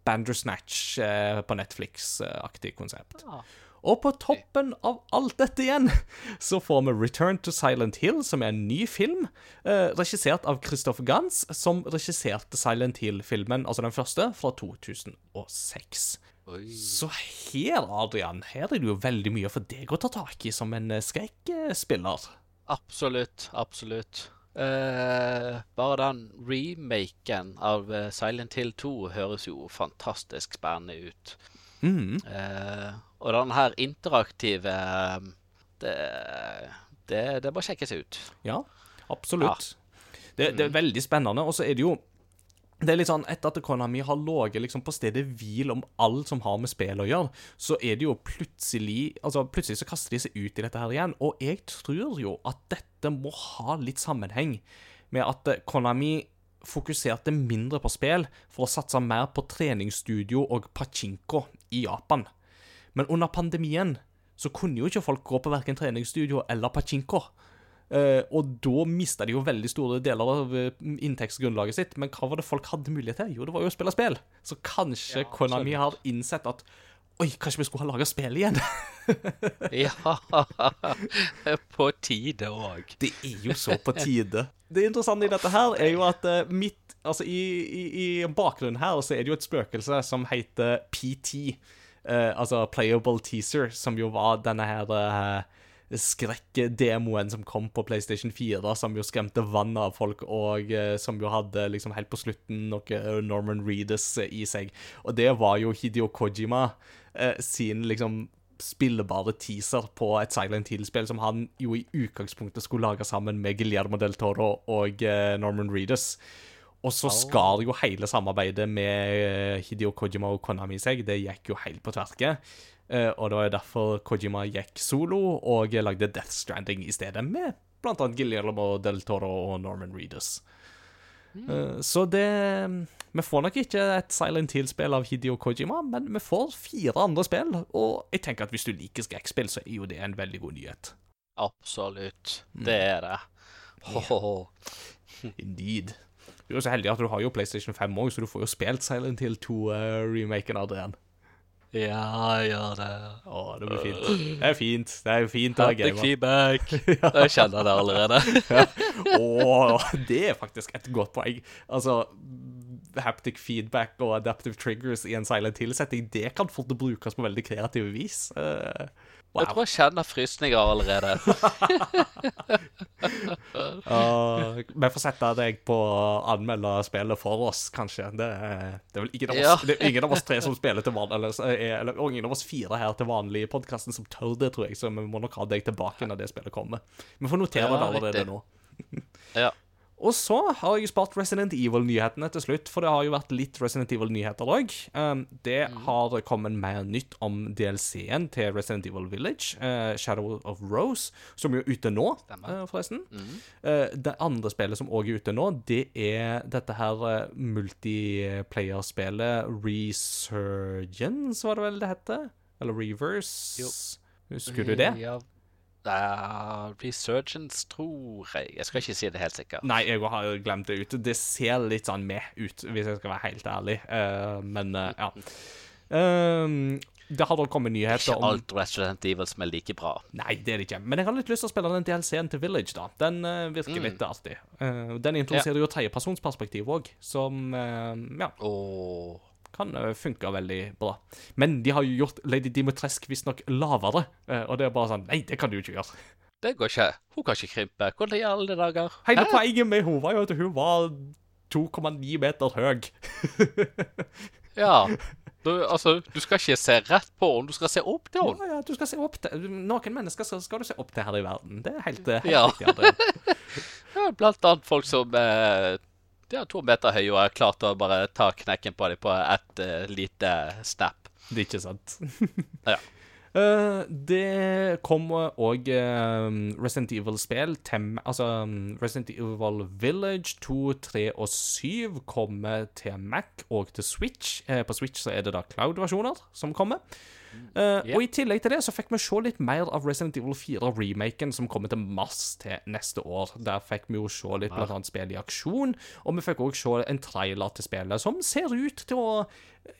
Bandersnatch eh, på Netflix-aktig konsept. Ja. Og på toppen av alt dette igjen, så får vi Return to Silent Hill, som er en ny film, eh, regissert av Christopher Gans, som regisserte Silent Hill-filmen, altså den første, fra 2006. Oi. Så her, Adrian, her er det jo veldig mye for deg å ta tak i som en eh, skrekkspiller. Absolutt, absolutt. Eh, bare den remaken av eh, Silent Hill 2 høres jo fantastisk spennende ut. Mm. Eh, og den her interaktive eh, det, det, det må sjekkes ut. Ja, absolutt. Det, det er veldig spennende. Og så er det jo det er litt sånn, Etter at Konami har ligget liksom på stedet hvil om alt som har med spill å gjøre, så er det jo plutselig altså plutselig så kaster de seg ut i dette her igjen. Og jeg tror jo at dette må ha litt sammenheng med at Konami fokuserte mindre på spill for å satse mer på treningsstudio og pachinko i Japan. Men under pandemien så kunne jo ikke folk gå på verken treningsstudio eller pachinko. Eh, og da mista de jo veldig store deler av eh, inntektsgrunnlaget sitt. Men hva var det folk hadde mulighet til? Jo, det var jo å spille spill. Så kanskje Ja, Konami har innsett at Oi, kanskje vi skulle ha laga spill igjen? Ja, på tide òg. Det er jo så på tide. Det interessante i dette her er jo at mitt Altså, i, i, i bakgrunnen her så er det jo et spøkelse som heter PT. eh, altså Playable Teaser, som jo var denne her eh, skrekkdemoen som kom på PlayStation 4, som jo skremte vann av folk, og eh, som jo hadde liksom helt på slutten noe Norman Reedus i seg. Og det var jo Hidio Kojima eh, sin liksom spillbare teaser på et Silent Hill-spill som han jo i utgangspunktet skulle lage sammen med Guillermo del Toro og eh, Norman Reedus. Og så skar jo hele samarbeidet med Hidio Hideo Kojima og Konami seg. Det gikk jo helt på tverke. Eh, og det var jo derfor Kojima gikk solo og lagde Death Stranding i stedet, med blant annet Guillermo del Toro og Norman Reedus. Eh, Så det Vi får nok ikke et Silent Hill-spill av Hideo Kojima, men vi får fire andre spill, og jeg tenker at hvis du liker skrekkspill, så er jo det en veldig god nyhet. Absolutt. Det er det. Ho-ho-ho. Indeed. Du er jo så heldig at du har jo PlayStation 5 òg, så du får jo spilt Silent Hill 2-remaken, Adrian. Ja, gjør det Å, det blir fint. Det er fint. Det er fint å Haptic gamer. feedback. Jeg kjenner det allerede. Å, det er faktisk et godt poeng. Altså, haptic feedback og adaptive triggers i en Silent Hill-setting, det kan fort brukes på veldig kreative vis. Eh, Jeg tror jeg kjenner frysninger allerede. Uh, vi får sette deg på å anmelde spillet for oss, kanskje. Det er, det er vel ingen av, oss, Ja. det er ingen av oss tre som spiller til vanlig, eller, er, eller, og ingen av oss fire her til vanlig i podkasten som tør det, tror jeg, så vi må nok ha deg tilbake når det spillet kommer. Vi får notere Ja, det allerede riktig. nå. Ja. Og så har jeg spart Resident Evil-nyhetene til slutt, for det har jo vært litt Resident Evil-nyheter òg. Um, det har kommet mer nytt om DLC-en til Resident Evil Village, eh, Shadow of Rose, som er ute nå, eh, forresten. Eh, det andre spillet som òg er ute nå, det er dette her multiplayer-spillet Resurgence, var det vel det heter? Eller Reverse? Jo. Husker du det? Ja. Resurgence, tror jeg. Jeg skal ikke si det helt sikkert. Nei, jeg har jo glemt det ut. Det ser litt sånn med ut, hvis jeg skal være helt ærlig. Uh, men uh, ja. Um, det har da kommet nyheter om Ikke alt Resident Evil som er like bra. Nei, det er det ikke. Men jeg har litt lyst til å spille den DLC-en til Village, da. Den eh, virker litt artig. Den introduserer jo tredjepersonsperspektiv òg, som ja, Åh. Kan eh, funke veldig bra. Men de har jo gjort Lady Dimitrescu visstnok lavere, eh, og det er bare sånn Nei, det kan du jo ikke gjøre. Det går ikke. Hun kan ikke krympe. Hvordan i alle dager? Hele poenget med henne var jo at hun var 2,9 meter høy. Ja. Du, altså, du skal ikke se rett på henne, du skal se opp til henne. Ja, ja, du skal se opp til Noen mennesker skal, skal du se opp til her i verden. Det er helt, eh, helt Ja. riktig. Ja, blant annet folk som eh, de er to meter høye og har klart å bare ta knekken på dem på ett uh, lite snap. Det er ikke sant. Ja. Eh, det kommer òg Resident Evil-spill. Altså um, Resident Evil Village 2, 3 og 7 kommer til Mac og til Switch. Eh, på Switch så er det da Cloud-versjoner som kommer. Uh, yeah. Og i tillegg til det så fikk vi se litt mer av Resident Evil 4-remaken som kommer til mars til neste år. Der fikk vi jo se litt blant annet spill i aksjon, og vi fikk òg se en trailer til spillet som ser ut til å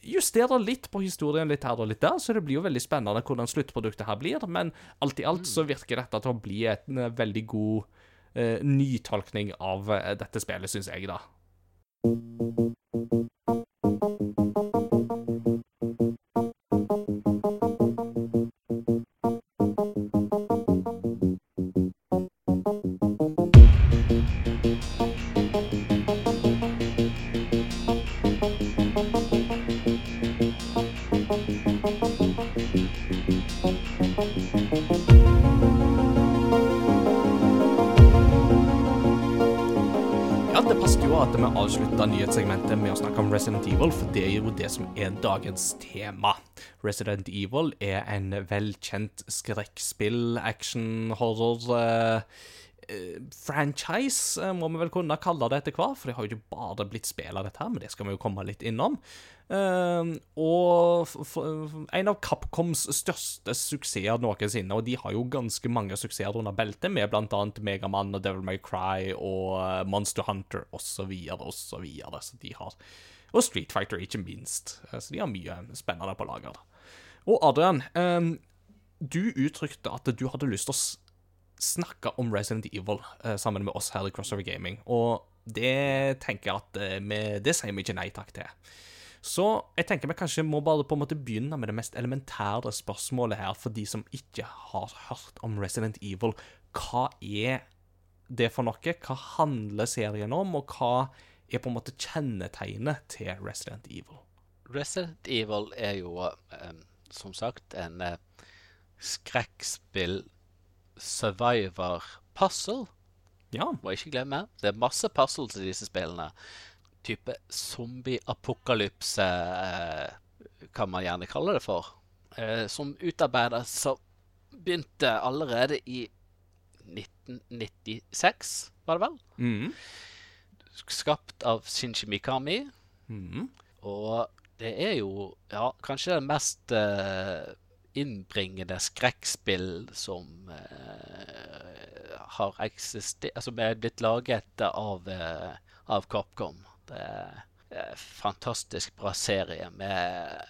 justere litt på historien litt her og litt der, så det blir jo veldig spennende hvordan sluttproduktet her blir, men alt i alt så virker dette til å bli en eh, veldig god eh, nytolkning av eh, dette spillet, syns jeg, da. Avslutta nyhetssegmentet med å snakke om Resident Evil, for det er jo det som er dagens tema. Resident Evil er en velkjent skrekkspill, action, horror eh, eh, franchise, eh, må vi vel kunne kalle det etter hvert. for det har jo ikke bare blitt spill av dette her, men det skal vi jo komme litt innom. Eh, og en av Capcoms største suksesser noensinne, og de har jo ganske mange suksesser under beltet, med annet Megaman og Devil May Cry og eh, Monster Hunter osv. osv. Så de har Og Street Fighter, ikke minst. Eh, Så de har mye spennende på lager. Og Adrian, eh, du uttrykte at du hadde lyst til å snakke om Resident Evil eh, sammen med oss her i Crossover Gaming, og det tenker jeg at vi, det sier vi ikke nei takk til. Så jeg tenker vi kanskje må bare på en måte begynne med det mest elementære spørsmålet her, for de som ikke har hørt om Resident Evil. Hva er det for noe? Hva handler serien om, og hva er på en måte kjennetegnet til Resident Evil? Resident Evil er jo eh, som sagt en eh, skrekkspill survivor puzzle. Ja. Må ikke glemme. Det er masse puzzles i disse spillene. Type zombie-apokalypse, eh, kan man gjerne kalle det for. Eh, som utarbeides så begynte allerede i 1996, var det vel? Mm. Skapt av Shinji Mikami. Mm. Og det er jo ja, kanskje det mest eh, innbringende skrekkspill som eh, har eksistert Som er blitt laget av, av Capcom. Det er fantastisk bra serie med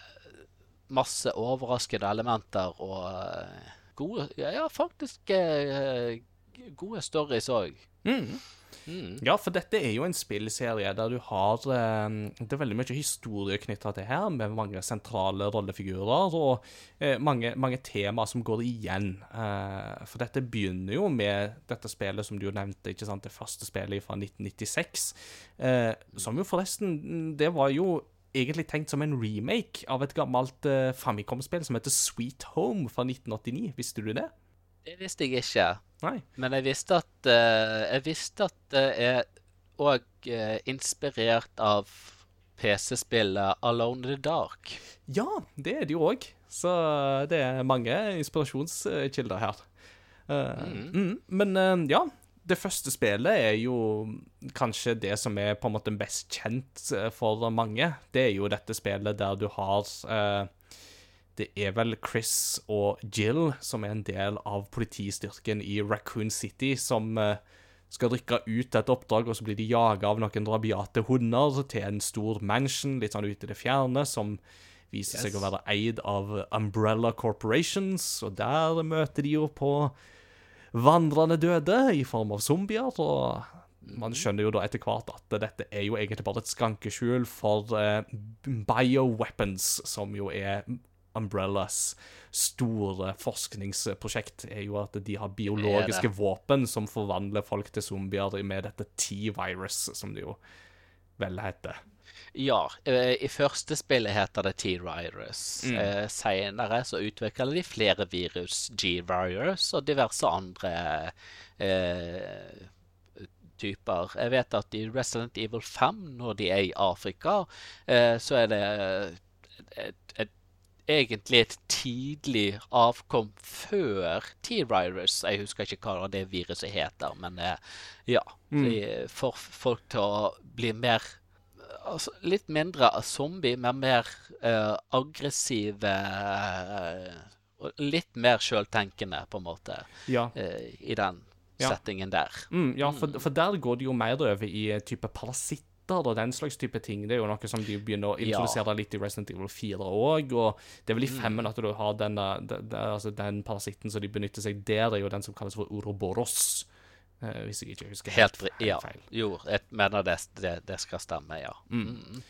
masse overraskende elementer og eh, gode Ja, faktisk eh, gode stories òg. Mhm. Mm. Ja, for dette er jo en spillserie der du har eh, Det er veldig mye historie knytta til her, med mange sentrale rollefigurer og eh, mange, mange temaer som går igjen. Eh, for dette begynner jo med dette spillet som du nevnte, ikke sant, det første spillet fra 1996. Eh, som jo forresten Det var jo egentlig tenkt som en remake av et gammelt eh, Famicom-spill som heter Sweet Home fra 1989. Visste du det? Det visste jeg ikke. Nei. Men jeg visste at eh, Jeg visste at det er òg inspirert av PC-spillet Alone in the Dark. Ja, det er det jo òg. Så det er mange inspirasjonskilder her. Eh, mm, men eh, ja, det første spillet er jo kanskje det som er på en måte best kjent eh, for mange. Det er jo dette spillet der du har eh, Det er vel Chris og Jill som er en del av politistyrken i Raccoon City, som eh, skal rykke ut et oppdrag, og så blir de jaga av noen rabiate hunder til en stor mansion litt sånn ute i det fjerne, som viser seg å være eid av Umbrella Corporations, og der møter de jo på vandrende døde i form av zombier, og man skjønner jo da etter hvert at dette er jo egentlig bare et skankeskjul for eh, bioweapons, som jo er Umbrellas store forskningsprosjekt, er jo at de har biologiske våpen som forvandler folk til zombier med dette T-virus, som det jo vel heter. Ja, eh, i første spillet heter det T-Virus. Mm. Eh, Senere så utvikler de flere virus, G-Virus og diverse andre eh, typer. Jeg vet at i Resident Evil 5, når de er i Afrika, eh, så er det et, et, egentlig et tidlig avkom før T-Virus. Jeg husker ikke hva det viruset heter, men eh, ja. De får folk til å bli mer altså, litt mindre zombie, men mer uh, aggressive og uh, litt mer sjøltenkende, på en måte, Ja. uh, i den Ja. settingen der. Mm, ja, for, for der går det jo mer over i eh, type parasitter og den slags type ting. Det er jo noe som de begynner å Ja. litt i Resident Evil 4 òg. Og det er vel i femmen at du har den, den, den- altså den parasitten som de benytter seg der, er jo den som kalles for uroboros. eh, hvis jeg ikke husker Helt helt feil. Ja. Jo, jeg mener det, det, det skal stemme, ja. Uh,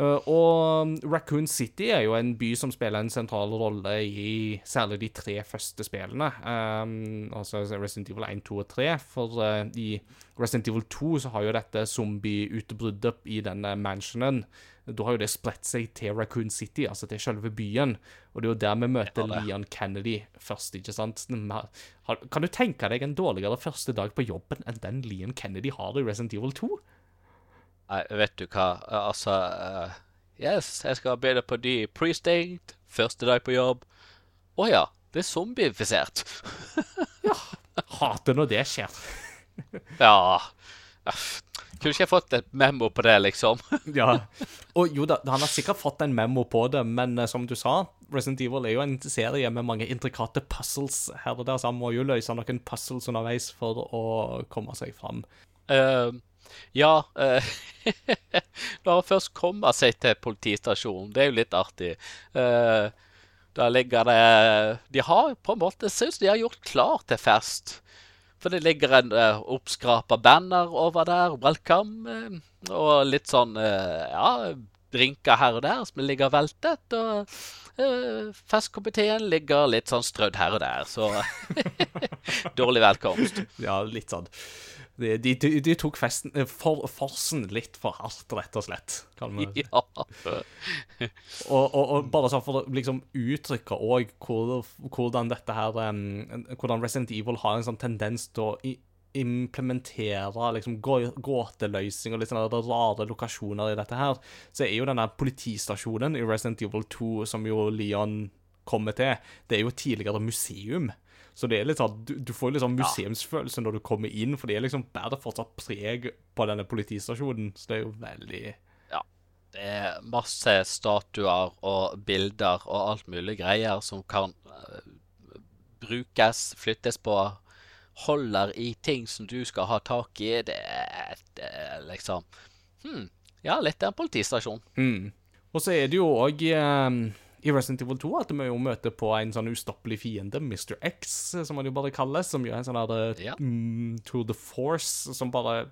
og um, Raccoon City er jo en by som spiller en sentral rolle i særlig de tre første spillene. Um, altså Resident Evil 1, 2 og 3. For uh, i Resident Evil 2 så har jo dette zombieutbruddet i denne mansionen Da har jo det spredt seg til Raccoon City, altså til selve byen. Og det er jo der vi møter. Leon Kennedy først, ikke sant? Kan du tenke deg en dårligere første dag på jobben enn den Leon Kennedy har i Resident Evil 2? Nei, vet du hva, altså uh, Yes, jeg skal begynne på ny precinct. Første dag på jobb. Å ja, det er zombiefisert. Hater når det skjer. ja Kunne ikke jeg fått et memo på det, liksom? Ja. Og jo da, han har sikkert fått en memo på det, men eh, som du sa, Resident Evil er jo en serie med mange intrikate puzzles her og der, så han må jo løse noen puzzles underveis for å komme seg fram. Eh, ja eh, han først kommer seg til politistasjonen, det er jo litt artig. Eh, da ligger det De har på en måte Syns de har gjort klar til fest. For det ligger en eh, oppskrapa banner over der, 'welcome', eh, og litt sånn eh, Ja, drinker her og der som ligger veltet. Og uh, festkomiteen ligger litt sånn strødd her og der, så Dårlig velkomst. Ja, litt sånn. De, de, de, tok festen, eh, for, forsen litt for hardt, rett og slett. Kan man Ja. Og, og, og bare sånn for å liksom uttrykke òg hvor, hvordan dette her um, Hvordan Resident Evil har en sånn tendens til å implementere liksom gåteløsning og litt sånne rare lokasjoner i dette her, så er jo denne politistasjonen i Resident Evil 2 som jo Leon kommer til, det er jo tidligere museum. Så det er litt sånn, du, du får litt sånn museumsfølelse når du kommer inn, for det er liksom bærer fortsatt preg på denne politistasjonen. Så det er jo veldig Ja. Det er masse statuer og bilder og alt mulig greier som kan uh, brukes, flyttes på, holder i ting som du skal ha tak i. Det er, det er liksom hm, Ja, litt av en politistasjon. Mm. Og så er det jo òg i Resident Evil 2 at vi jo møter på en sånn ustoppelig fiende, Mr. X, som han jo bare kalles, som er en sånn der Ja. mm, to the force, som bare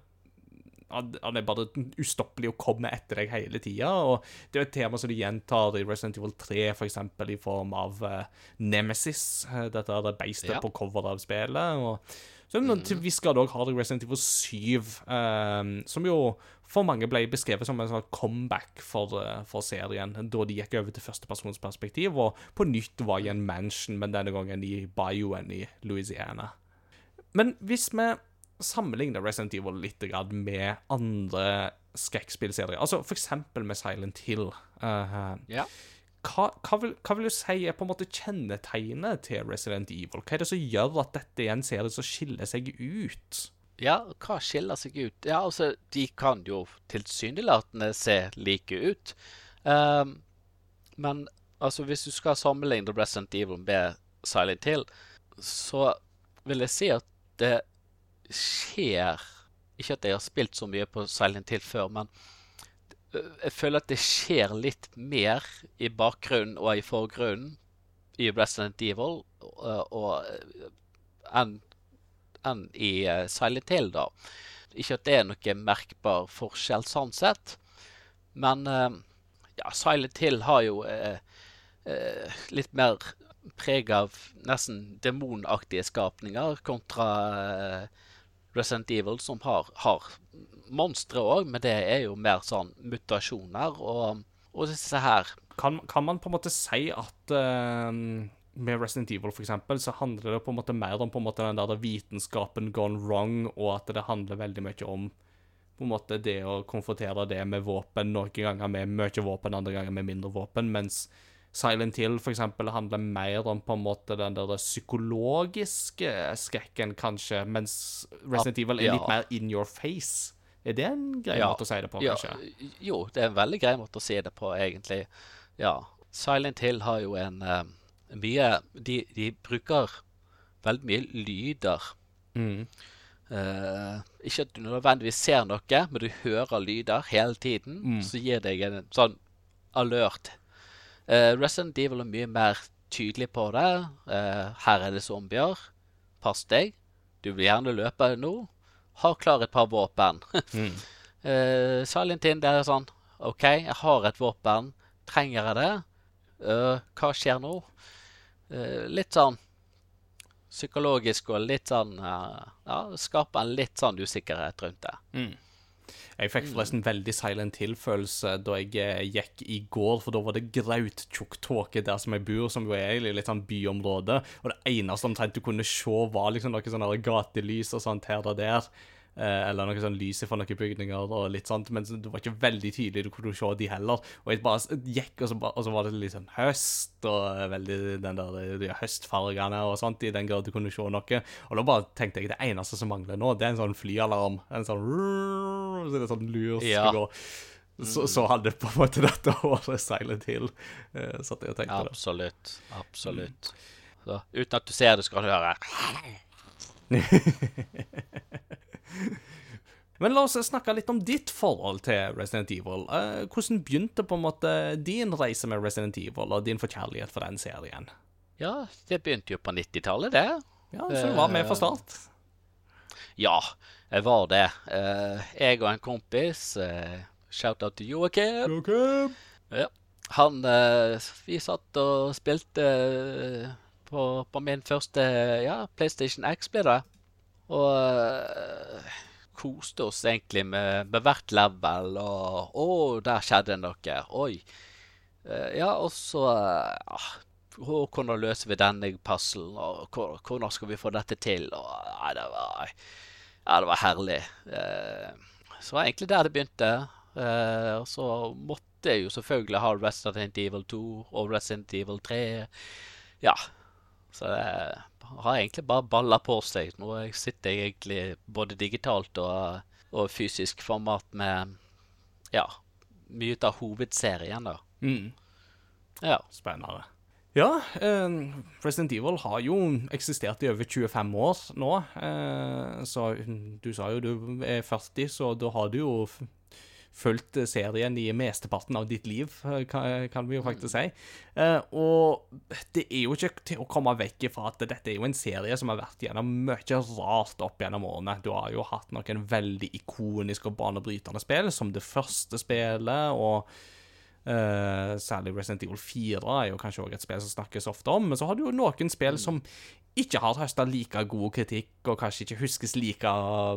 han er bare ustoppelig og kommer etter deg hele tida. Det er et tema som de gjentar i Resident Evil 3, for eksempel i form av eh, Nemesis. eh, Dette er det beistet Ja. på coveret av spillet. Og så noen til viss grad òg har du Resident Evil 7, um, som jo for mange ble beskrevet som en sånn comeback for, eh, for serien, da de gikk over til førstepersonsperspektiv, og på nytt var i en mansion, men denne gangen i Bioen i Louisiana. Men hvis vi sammenligner Resident Evil litt med andre skrekkspillserier, altså for eksempel med Silent Hill uh, Ja. Hva, hva, vil, hva vil du si er på en måte kjennetegnet til Resident Evil? Hva er det som gjør at dette er en serie som skiller seg ut? Ja, hva skiller seg ut? Ja, altså, de kan jo tilsynelatende se like ut. Um, men altså, hvis du skal sammenligne Resident Evil med Silent Hill, så vil jeg si at det skjer Ikke at jeg har spilt så mye på Silent Hill før, men jeg føler at det skjer litt mer i bakgrunnen og i forgrunnen i Resident Evil og øh, enn enn i eh, Silent Hill, da. Ikke at det er noe merkbar forskjell sånn sett, men eh, ja, Silent Hill har jo eh, eh, litt mer preg av nesten demonaktige skapninger kontra eh, Resident Evil, som har, har monstre òg, men det er jo mer sånn mutasjoner og, og disse her Kan, kan man på en måte si at uh, med Resident Evil for eksempel, så handler det på en måte mer om måte den der vitenskapen gone wrong, og at det handler veldig mye om på en måte det å konfrontere det med våpen, noen ganger med mye våpen, andre ganger med mindre våpen, mens Silent Hill for eksempel handler mer om på en måte den der psykologiske skrekken, kanskje, mens Resident Evil er litt mer in your face. Er det en grei Ja. måte å si det på, Ja, kanskje? jo, det er en veldig grei måte å si det på, egentlig. Ja. Silent Hill har jo en uh, mye de, de bruker veldig mye lyder. Mm. Uh, ikke at du nødvendigvis ser noe, men du hører lyder hele tiden. Mm. Så gir deg en sånn alert. Uh, Resident Evil er mye mer tydelig på det. Uh, her er det zombier. Pass deg. Du vil gjerne løpe nå. Ha klar et par våpen. Mm. Uh, Silent Hill, det er sånn OK, jeg har et våpen. Trenger jeg det? Uh, hva skjer nå? Uh, litt sånn psykologisk og litt sånn uh, Ja, skaper en litt sånn usikkerhet rundt det. Mm. Jeg fikk forresten veldig Silent Hill-følelse da jeg eh, gikk i går, for da var det grauttjukk tåke der som jeg bor, som jo er i litt sånn byområde, og det eneste omtrent du kunne se, var liksom noe sånn gatelys og sånt her og der. Eh, eller noe sånn lys fra noen bygninger og litt sånt, men det var ikke veldig tydelig, du kunne se de heller. Og jeg bare gikk, og så, og så var det litt sånn høst, og eh, veldig den der de høstfargene og sånt, i den grad du kunne se noe. Og da bare tenkte jeg, det eneste som mangler nå, det er en sånn flyalarm. En sånn Så det er sånn lur skal Ja. gå. Så, så hadde på en måte dette året seilet til, eh, satt jeg og tenkte det. Absolutt. Absolutt. Så, uten at du ser det, skal du høre. Men la oss snakke litt om ditt forhold til Resident Evil. Eh, hvordan begynte på en måte din reise med Resident Evil, og din forkjærlighet for den serien? Ja, det begynte jo på 90-tallet, det. Ja, Så du var med fra start? Ja, jeg var det. Eh, jeg og en kompis, uh, shout-out til Joakim Ja. Han eh, Vi satt og spilte eh, på, på min første ja, PlayStation X, ble det. Og uh, koste oss egentlig med, med hvert level. Og Å, der skjedde noe. Oi. Uh, ja, og så uh, Hvordan løser vi denne puzzlen? Og hvordan skal vi få dette til? Og, nei, det var Ja, det var herlig. Så det var egentlig der det begynte. Og så måtte jeg jo selvfølgelig ha Resident Evil 2 og Resident Evil 3. Ja. Så det har egentlig bare balla på seg. Nå sitter jeg egentlig både digitalt og, og fysisk format med ja, mye av hovedserien, da. Mm. Ja. Spennende. Ja, eh, Resident Evil har jo eksistert i over 25 år nå. Eh, så du sa jo du er 40, så da har du jo fulgt serien i mesteparten av ditt liv, kan, kan vi jo faktisk si. Eh, og det er jo ikke til å komme vekk ifra at dette er jo en serie som har vært gjennom mye rart opp gjennom årene. Du har jo hatt noen veldig ikoniske og banebrytende spill, som det første spillet, og Eh, særlig Resident Evil 4 er jo kanskje også et spill som snakkes ofte om. Men så har du jo noen spill som ikke har høsta like god kritikk, og kanskje ikke huskes like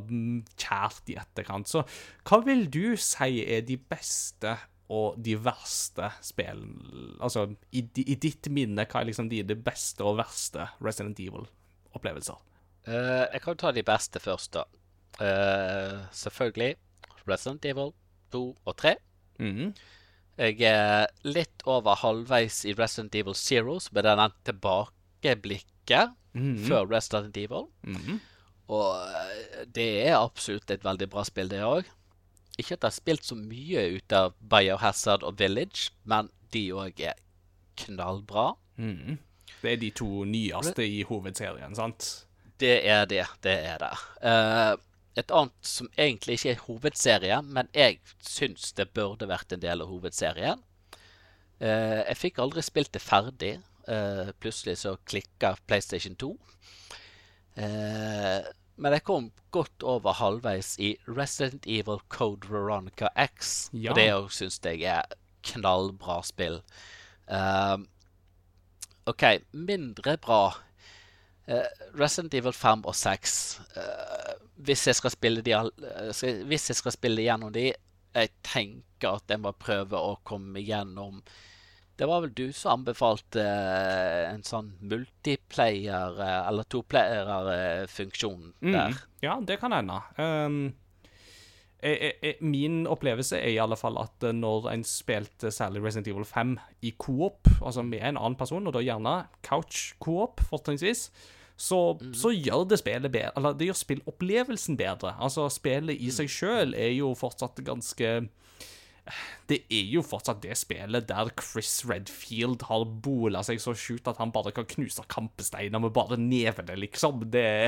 mm, kjært i etterkant. Så hva vil du si er de beste og de verste spillene Altså, i, i ditt minne, hva er liksom de, de beste og verste Resident Evil-opplevelser? Uh, jeg kan ta de beste først, da. Uh, selvfølgelig Resident Evil 2 og 3. Mhm. Jeg er litt over halvveis i Resident Evil Zero, som er denne tilbakeblikket Mhm. før Resident Evil. Mhm. Og eh, det er absolutt et veldig bra spill, det òg. Ikke at jeg har spilt så mye ut av Biohazard og Village, men de òg er knallbra. Mhm. Det er de to nyeste i hovedserien, sant? Det er det. Det er det. Eh, et annet som egentlig ikke er hovedserien, men jeg syns det burde vært en del av hovedserien. Eh, jeg fikk aldri spilt det ferdig. Eh, plutselig så klikka PlayStation 2. Eh, men jeg kom godt over halvveis i Resident Evil Code Veronica X. Ja. Og det òg syns jeg er knallbra spill. Eh, OK, mindre bra. Eh, Resident Evil 5 og 6 eh, Hvis jeg skal spille de all- eh, Hvis jeg skal spille gjennom de Jeg tenker at jeg må prøve å komme gjennom Det var vel du som anbefalte en sånn multiplayer- eller toplayer-funksjon der. Mm. Ja, det kan hende. Um, jeg, jeg, jeg, min opplevelse er i alle fall at eh, når en spilte særlig Resident Evil 5 i coop, altså med en annen person, og da gjerne couch coop, fortrinnsvis, så, så gjør det spillet bedre Eller det gjør spillopplevelsen bedre. Altså, spillet i seg sjøl er jo fortsatt ganske det er jo fortsatt det spillet der Chris Redfield har bola seg så sjukt at han bare kan knuse kampesteiner med bare nevene, liksom. Det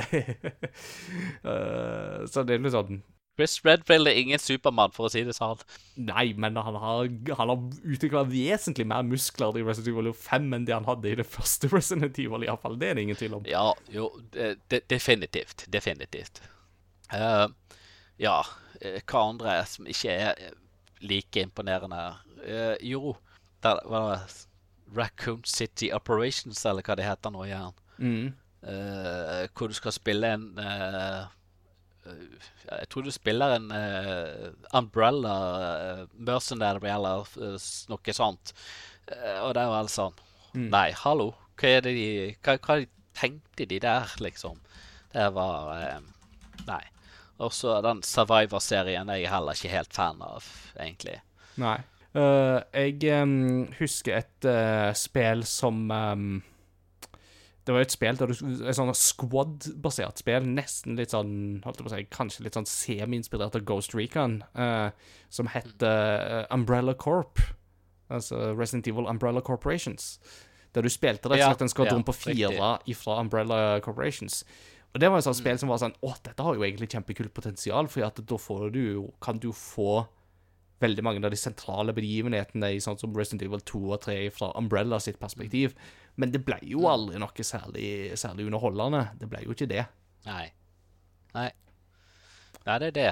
uh, Så det er litt sånn Chris Redfield er ingen Supermann, for å si det sånn. Nei, men han har, han har utvikla vesentlig mer muskler i Resident Evil 5 enn det han hadde i det første Resident Evil, iallfall. Det er det ingen tvil om. Ja, jo, de, de, definitivt. Definitivt. Uh, ja, hva andre som ikke er like imponerende? Uh, jo, der var det Raccoon City Operations, eller hva det heter nå igjen. Mm. Uh, hvor du skal spille en jeg tror du spiller en uh, Umbrella uh, Mercenary eller uh, noe sånt. og det var sånn mm. Nei, hallo. Hva er det de hva, hva tenkte de der, liksom? Det var Nei. Og så den Survivor-serien er jeg heller ikke helt fan av, egentlig. Nei. jeg um, husker et spill som um det var jo et spill der du, et sånn squad-basert spill, nesten litt sånn holdt jeg på å si, Kanskje litt sånn semi-inspirert av Ghost Recon, uh, som heter uh, Umbrella Corp. Altså Resident Evil Umbrella Corporations. Der du spilte rett og slett en skvadron ja, på fire fra Umbrella Corporations. Og det var et sånt mm. spill som var sånn Å, dette har jo egentlig kjempekult potensial, for da får du, kan du få veldig mange av de sentrale begivenhetene i sånn som Resident Evil 2 og 3 fra Umbrella sitt perspektiv. Men det ble jo aldri noe særlig, særlig underholdende. Det ble jo ikke det. Nei. Nei. Nei, det er det.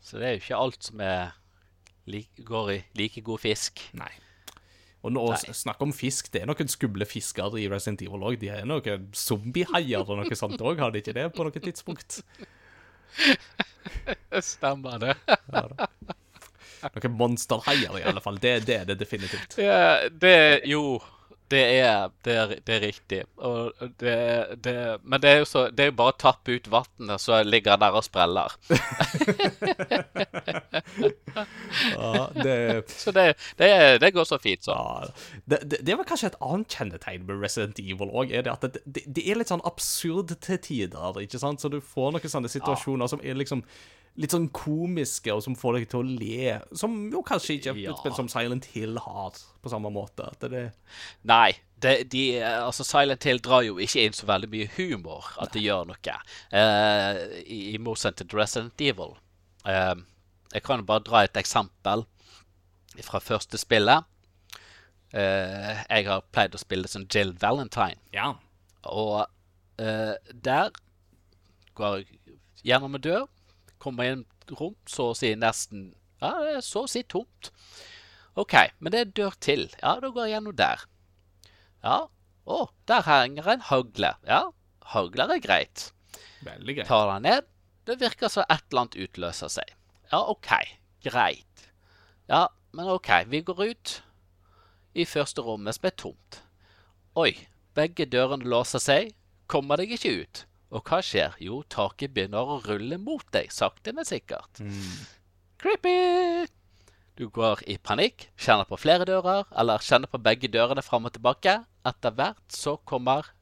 Så det er jo ikke alt som er like, går i like god fisk. Nei. Og nå snakk om fisk. Det er noen skumle fisker i Resident Evil òg. De er noen zombiehaier og noe sånt òg, har de ikke det på noe tidspunkt? Stemmer det. ja, da. Noen monsterhaier, i alle fall. Det, det er det definitivt. Ja, det Jo. Det er, det er, det er riktig. Det, det, men det er jo så, det er jo bare å tappe ut vannet, så ligger der og spreller. ja, så det, går så fint, så. Ja, det, var kanskje et annet kjennetegn med Resident Evil òg. At det, er litt sånn absurd til tider. ikke sant? Så du får noen sånne situasjoner ja. som er liksom litt sånn komiske, og som får deg til å le. Som jo kanskje ikke ja. et spill som Silent Hill har, på samme måte. Det... Nei. Det, de, altså Silent Hill drar jo ikke inn så veldig mye humor at det gjør noe, uh, i, i motsetning til Resident Evil. Uh, jeg kan bare dra et eksempel fra første spillet. Uh, jeg har pleid å spille som Jill Valentine. Ja. Og der går jeg gjennom en dør kommer inn et rom, så å si nesten Ja, det er så å si tomt. OK, men det er dør til. Ja, da går jeg gjennom der. Ja, å, der henger en hagle. Ja, hagler er greit. Veldig greit. Tar den ned. Det virker som et eller annet utløser seg. Ja, OK, greit. Ja, men OK, vi går ut i første rommet som er tomt. Oi, begge dørene låser seg. Kommer deg ikke ut. Og hva skjer? Jo, taket begynner å rulle mot deg, sakte, men sikkert. Mm. Creepy! Du går i panikk, kjenner på flere dører, eller kjenner på begge dørene fram og tilbake. Etter hvert så kommer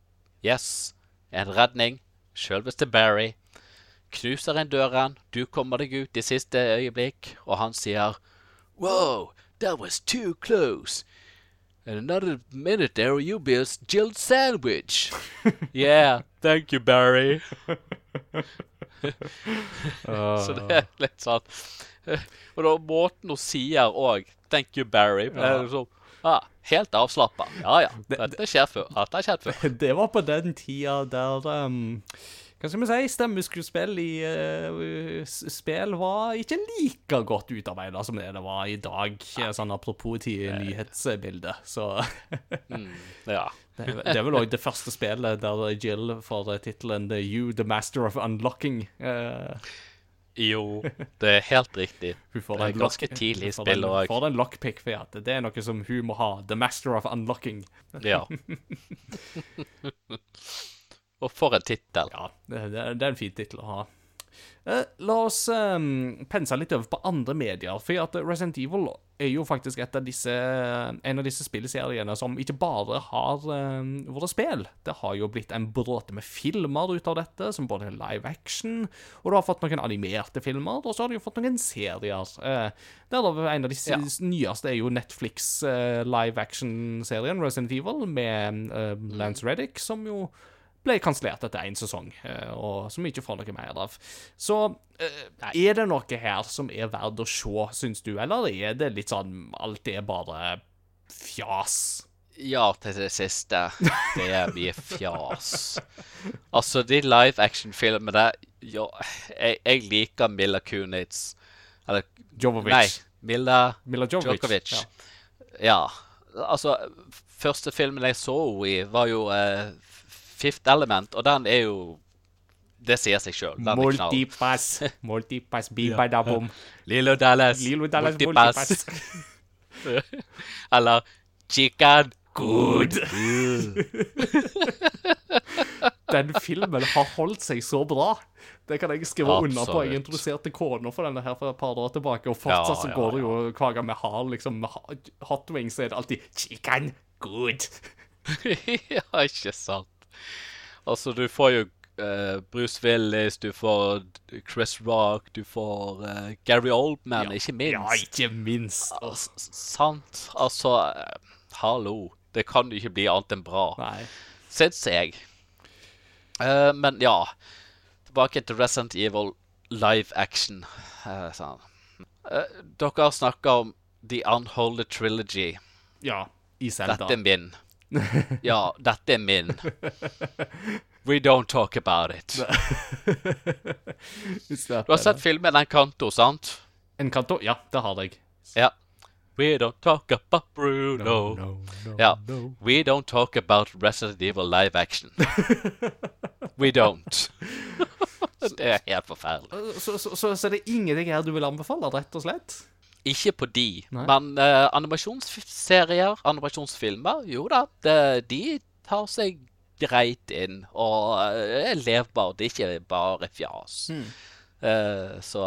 Yes, en redning. Sjølveste Barry. Knuser inn døren, du kommer deg ut i siste øyeblikk, og han sier Wow, that was too close. And another minute there, you'll be a chilled sandwich. yeah, thank you, Barry. Så det er litt sånn Og da måten hun sier òg 'thank you, Barry' ja. er liksom, ah, Helt avslappa. Ja ja, dette skjer før. Dette har skjedd før. Det var på den tida der um, hva skal vi si, stemmeskuespill i uh, spill var ikke like godt utarbeida som det det var i dag. Sånn apropos til nyhetsbildet, så mm, Ja. det, det, er vel òg det første spillet der Jill får tittelen 'You, the Master of Unlocking'. Uh, jo, det er helt riktig. Hun får det er ganske tidlig i spillet òg. Får en lockpick for at det er noe som hun må ha. The Master of Unlocking. ja. Og for en tittel. Ja, det, det, er en fin tittel å ha. Eh, la oss eh, pense litt over på andre medier. For at Resident Evil er jo faktisk et av disse, en av disse spillseriene som ikke bare har eh, vært spill. Det har jo blitt en bråte med filmer ut av dette, som både er live action, og du har fått noen animerte filmer, og så har du jo fått noen serier. Eh, der En av de ja. nyeste er jo Netflix uh, live action-serien Resident Evil, med uh, Lance Reddick, som jo ble kansellert etter én sesong, eh, og som vi ikke får noe mer av. Så eh, er det noe her som er verdt å se, syns du, eller er det litt sånn alt er bare fjas? Ja til det siste. Det er mye fjas. altså, de live action-filmene ja, jeg, jeg, liker Milla Kunitz. Eller Jovovic. Nei, Milla, Milla Jovovic. Djokovic. Ja. ja. Altså, første filmen jeg så henne i, var jo uh, Fifth Element, og den er jo Det sier seg sjøl. Multipass. Multipass, bibadabom. Lilo Dallas. Lilo Dallas multipass. Eller Chicken Good. Den filmen har holdt seg så bra. Det kan jeg skrive Absolutt. under på. Jeg introduserte kona for denne her for et par år tilbake, og fortsatt ja, så går det jo hver gang vi har liksom hot wings, så er det alltid chicken good. ja, ikke sant. Altså, du får jo uh, Bruce Willis, du får Chris Rock, du får uh, Gary Oldman, ja. ikke minst. Ja, ikke minst. Altså, sant. Altså, uh, hallo. Det kan jo ikke bli annet enn bra. Nei. Syns jeg. men ja. Tilbake til Resident Evil live action. sånn. dere har snakka om The Unholy Trilogy. Ja, i Zelda. Dette er min. Ja, dette er min. We don't talk about it. du har sett filmen Encanto, sant? Encanto? Ja, det har jeg. Ja. We don't talk about Bruno. No, no, no, ja. We don't talk about Resident Evil live action. We don't. det er helt forferdelig. Så, så, så, så det er ingenting her du vil anbefale, rett og slett? Ikke på de. Nei. Men uh, animasjonsserier, animasjonsfilmer, jo da, det, de tar seg greit inn. Og uh, er levbare. det er ikke bare fjas. Mm. Uh, så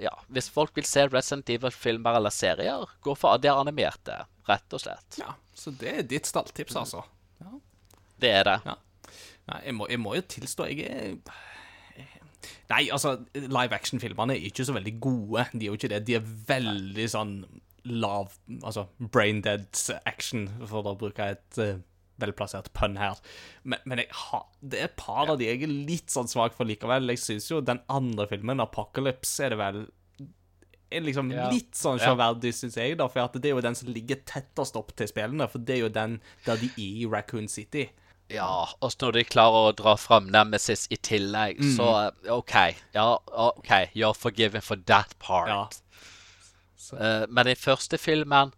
ja, hvis folk vil se Resident Evil-filmer eller serier, gå for det animerte, rett og slett. Ja, Så det er ditt stalltips, altså? Ja. Det er det. Ja. Nei, jeg må, jeg må jo tilstå, jeg er Nei, altså, live action-filmene er ikke så veldig gode. De er jo ikke det. De er veldig sånn lav Altså brain dead action, for å bruke et uh, velplassert pønn her. Men, men ha, det er et par av de jeg er litt sånn svak for likevel. Jeg syns jo den andre filmen, 'Apocalypse', er det vel er liksom ja. litt sånn sjåverdig, ja. syns jeg, da, for det er jo den som ligger tettest opp til spillene. For det er jo den der de er i Raccoon City. Ja, og når de klarer å dra fram Nemesis i tillegg, mm. så OK. Ja, OK, you're forgiven for that part. Ja. Uh, men i første filmen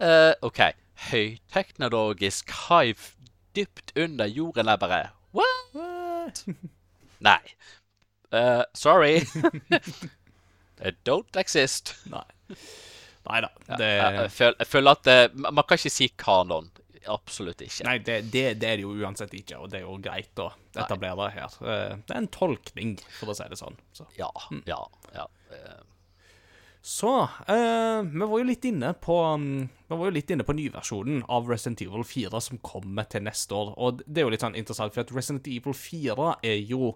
uh, OK. Høyteknologisk hive dypt under jorden er bare What? Nei. Uh, sorry. It don't exist. Nei. Nei da. Det... Jeg, jeg, føler, jeg, føler, at det, Man kan ikke si kanon absolutt ikke. Nei, det, det, det, er det jo uansett ikke, og det er jo greit å etablere det her. Eh, det er en tolkning, for å si det sånn. Så. Ja, mm. ja, ja. Eh. Så uh, vi var jo litt inne på um, Vi var jo litt inne på nyversjonen av Resident Evil 4 som kommer til neste år. Og det er jo litt sånn interessant, for at Resident Evil 4 er jo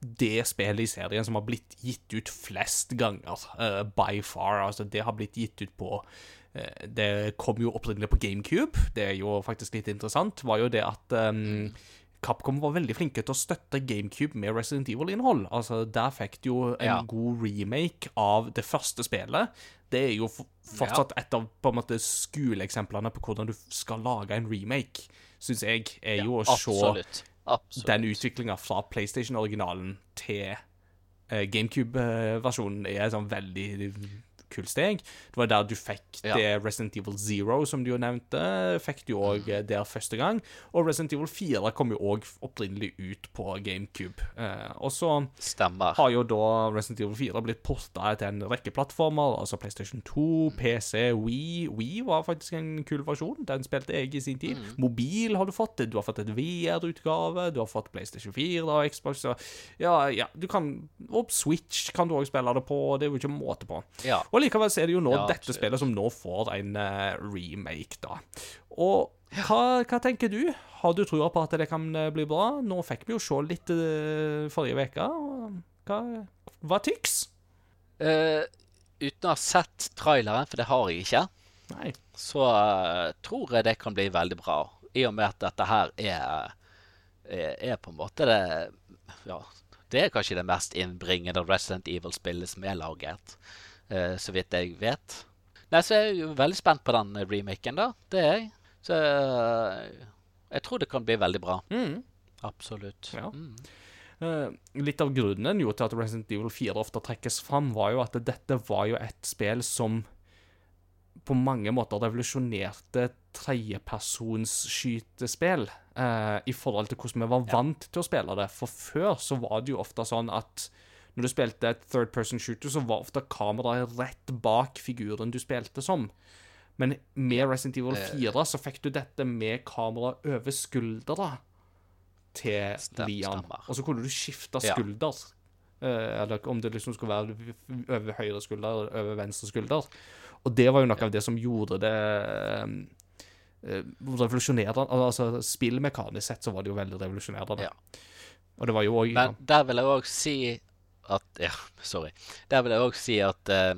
det spillet i serien som har blitt gitt ut flest ganger, uh, by far. Altså, det har blitt gitt ut på Eh, det kom jo opprinnelig på GameCube. Det er jo faktisk litt interessant. var jo det at um, Capcom var veldig flinke til å støtte GameCube med Resident Evil-innhold. Altså, Der fikk du jo en ja. god remake av det første spillet. Det er jo fortsatt et av på en måte skoleeksemplene på hvordan du skal lage en remake, syns jeg, er jo ja, å se absolutt. den utviklinga fra PlayStation-originalen til uh, GameCube-versjonen er sånn veldig kult steg. Det var der du fikk Ja. det Resident Evil Zero, som du jo nevnte, fikk du òg der første gang. Og Resident Evil 4 kom jo òg opprinnelig ut på GameCube. Eh, og så Stemmer. har jo da Resident Evil 4 blitt porta til en rekke plattformer, altså PlayStation 2, PC, Wii. Wii var faktisk en kul versjon. Den spilte jeg i sin tid. Mobil har du fått. Du har fått et VR-utgave. Du har fått PlayStation 4 og Xbox. Og, ja, ja, du kan Og Switch kan du òg spille det på. Det er jo ikke måte på. Ja. Og likevel er det jo nå Ja, dette spillet som nå får en eh, remake, da. Og hva, hva tenker du? Har du trua på at det kan eh, bli bra? Nå fikk vi jo se litt eh, forrige uke. Hva, hva tyks? Uh, uten å ha sett traileren, for det har jeg ikke, Nei. så uh, tror jeg det kan bli veldig bra. I og med at dette her er, er, er på en måte det Ja, det er kanskje det mest innbringende Resident Evil-spillet som er laget, eh, så vidt jeg vet. Nei, så er jeg jo veldig spent på den remaken, da. Det er jeg. Så eh, jeg tror det kan bli veldig bra. Mm. Absolutt. Ja. Mm. Uh, litt av grunnen jo til at Resident Evil 4 ofte trekkes fram, var jo at dette var jo et spill som på mange måter revolusjonerte tredjepersons skytespill eh, i forhold til hvordan vi var vant til å spille det. For før så var det jo ofte sånn at når du spilte et third person shooter, så var ofte kameraet rett bak figuren du spilte som. Men med Resident Evil 4 så fikk du dette med kamera over skuldra til Stem- Lian. Og så kunne du skifte skulder. Ja. eller om det liksom skulle være over høyre skulder eller over venstre skulder. Og det var jo noe av det som gjorde det eh, revolusjonerende. Altså spillmekanisk sett så var det jo veldig revolusjonerende. Ja. Og det var jo òg Men der vil jeg òg si at Ja, sorry. Der vil jeg òg si at uh,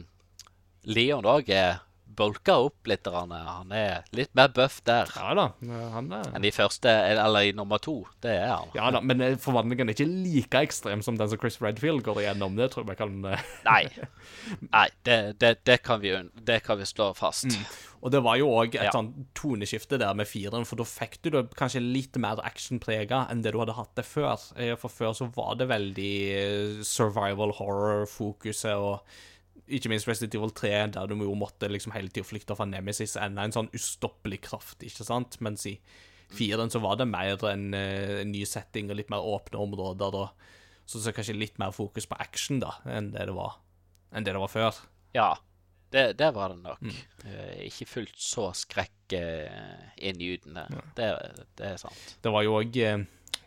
Leon òg er bulka opp litt. grann. Han er litt mer buff der Ja da. Han er enn i første, eller i nummer to. Det er han. Ja da, men eh, forvandlingen er ikke like ekstrem som den som Chris Redfield går igjennom. Det tror jeg vi kan eh, Nei. Nei, det, det, det, kan vi, det kan vi slå fast. Og det var jo òg et Ja. sånn toneskifte der med fireren, for da fikk du det kanskje litt mer actionprega enn det du hadde hatt det før. Eh, For før så var det veldig eh, survival horror-fokuset, og ikke minst Resident Evil 3, der du jo måtte liksom hele tida flykte fra Nemesis, enda en sånn ustoppelig kraft, ikke sant? Mens i fireren så var det mer en en ny setting og litt mer åpne områder, og Så, så kanskje litt mer fokus på action, da, enn det det var, enn det det var før. Ja, det, det var det nok. Eh, ikke fullt så skrekkinngytende. Det, det er sant. Det var jo òg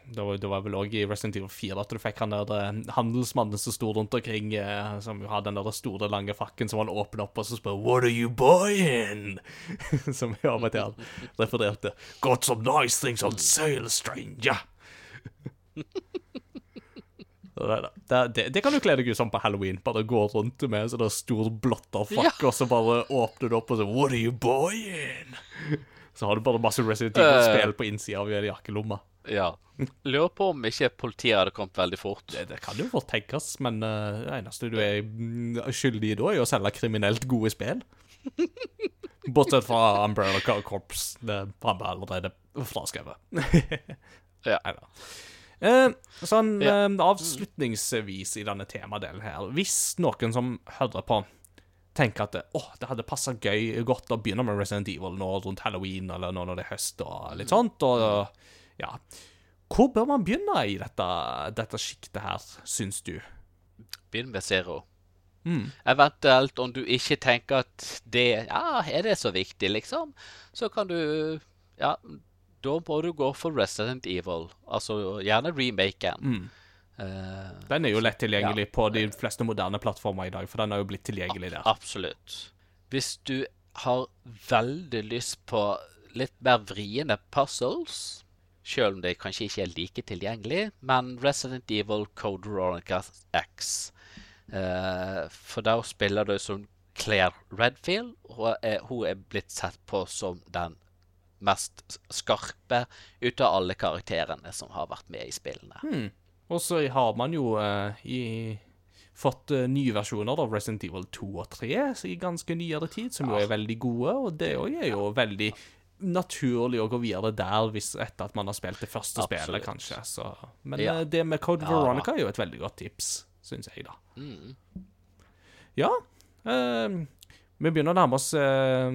det, var- det var vel òg i Resident Evil 4 at du fikk han der eh, handelsmannen som sto rundt omkring, eh, som jo hadde den der store, lange fakken som han åpna opp, og så spør 'What are you buying?' som vi av og til refererte. 'Got some nice things on sale, stranger'. Det, det, det, det kan du kle deg ut som på halloween. Bare gå rundt med så sånn er stor blotterfrakk, og så bare åpner du opp og så 'What are you boying? Så har du bare masse Resident Evil-spill på innsida av jakkelomma. Ja. Lurer på om ikke politiet hadde kommet veldig fort. Det, det kan jo fort tenkes, men uh, det eneste du er mm, skyldig i da, er å selge kriminelt gode spill. Bortsett fra Umbrella Corps. Det har vi allerede fraskrevet. Ja. Neida. Eh, sånn Ja. eh, avslutningsvis i denne temadelen her Hvis noen som hører på, tenker at oh, det hadde passa gøy godt å begynne med Resident Evil nå rundt halloween eller nå når det er høst og litt sånt, og ja Hvor bør man begynne i dette, dette sjiktet her, syns du? Begynn med zero. Mm. Eventuelt om du ikke tenker at det Ja, er det så viktig, liksom? Så kan du Ja, da må du gå for Resident Evil. Altså gjerne remaken. Mm. Uh, Den er jo lett tilgjengelig på de fleste moderne plattformer i dag, for den er jo blitt tilgjengelig der. Absolutt. Hvis du har veldig lyst på litt mer vriene puzzles, selv om det kanskje ikke er like tilgjengelig, men Resident Evil Code Veronica X Uh, For da spiller du som Claire Redfield, og er, hun er blitt sett på som den mest skarpe ut av alle karakterene som har vært med i spillene. Og så har man jo uh, i, fått uh, nye versjoner av Resident Evil 2 og 3 i ganske nyere tid, som jo er veldig gode, og det òg er jo veldig naturlig å gå videre der hvis etter at man har spilt det første Absolutt. spillet, kanskje. Så, men Ja. eh, det med Code. Veronica er jo et veldig godt tips, syns jeg, da. Ja. eh, Vi begynner å nærme oss eh,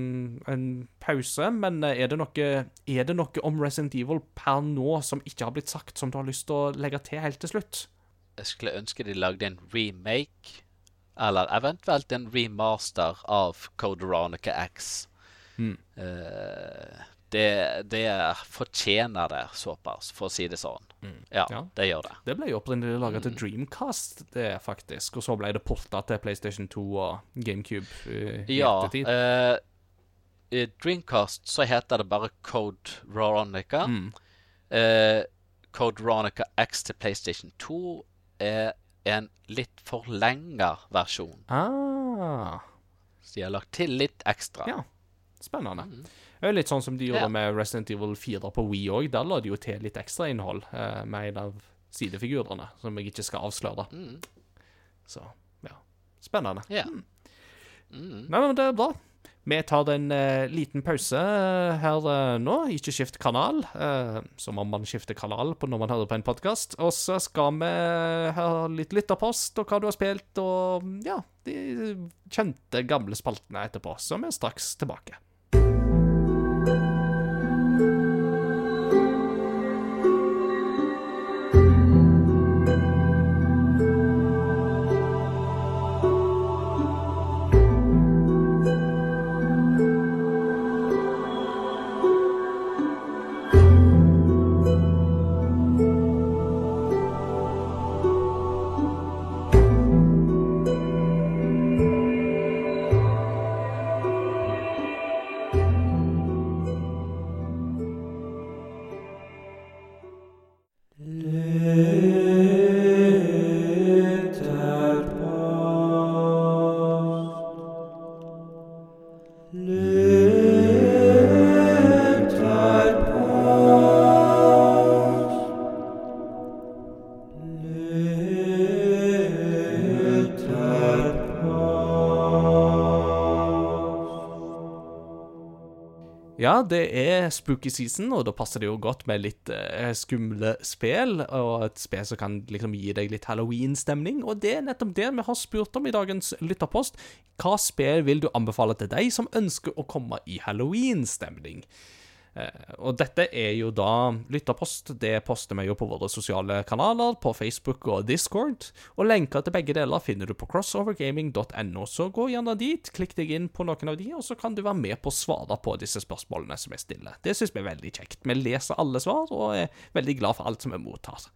en pause, men eh, er det, noe, er det noe om Resident Evil per nå som ikke har blitt sagt, som du har lyst til å legge til helt til slutt? Jeg skulle ønske de lagde en remake, eller eventuelt en remaster av Code Veronica X. Mm. Eh, det, det fortjener det såpass, for å si det sånn. Ja, Ja. det gjør det. Det ble jo opprinnelig laga til Dreamcast, det faktisk, og så ble det porta til PlayStation 2 og GameCube eh, i Ja. ettertid. eh, I Dreamcast så heter det bare Code Veronica. Mm. Eh, Code Veronica X til PlayStation 2 er en litt forlenga versjon. Ah, Så de har lagt til litt ekstra. ja. Spennende. Jo litt sånn som de gjorde Ja. med Resident Evil 4 på Wii òg. Der la de jo til litt ekstrainnhold uh, med en av sidefigurene, som jeg ikke skal avsløre. Mm. Så ja. Spennende. Ja. Nei, men det er bra. Vi tar en uh, liten pause eh, her uh, nå. Ikke skift kanal, uh, som om man skifter kanal på når man hører på en podkast. Og så skal vi ha litt lytterpost og hva du har spilt, og ja, de kjente, gamle spaltene etterpå. Så vi er straks tilbake. Ja, det er spooky season, og da passer det jo godt med litt eh, skumle spill, og et spill som kan liksom gi deg litt halloween-stemning. Og det er nettopp det vi har spurt om i dagens lytterpost. Hva spill vil du anbefale til deg som ønsker å komme i halloween-stemning? Eh, og dette er jo da lytterpost. Det poster vi jo på våre sosiale kanaler, på Facebook og Discord. Og lenker til begge deler finner du på crossovergaming.no. Så gå gjerne dit, klikk deg inn på noen av de, og så kan du være med på å svare på disse spørsmålene som jeg stiller. Det syns vi er veldig kjekt. Vi leser alle svar, og er veldig glad for alt som vi mottar.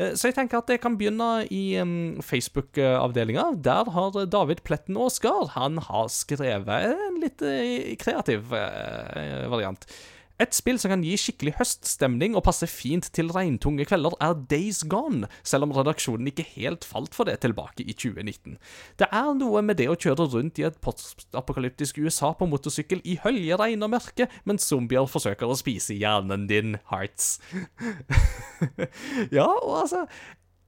Eh, Så jeg tenker at jeg kan begynne i Facebook-avdelinga. Der har David Pletten Aasgaard Han har skrevet en litt eh, kreativ eh, variant. Et spill som kan gi skikkelig høststemning og passe fint til regntunge kvelder, er Days Gone, selv om redaksjonen ikke helt falt for det tilbake i 2019. Det er noe med det å kjøre rundt i et postapokalyptisk USA på motorsykkel i høljeregn og mørke, mens zombier forsøker å spise hjernen din, Hearts. ja, og altså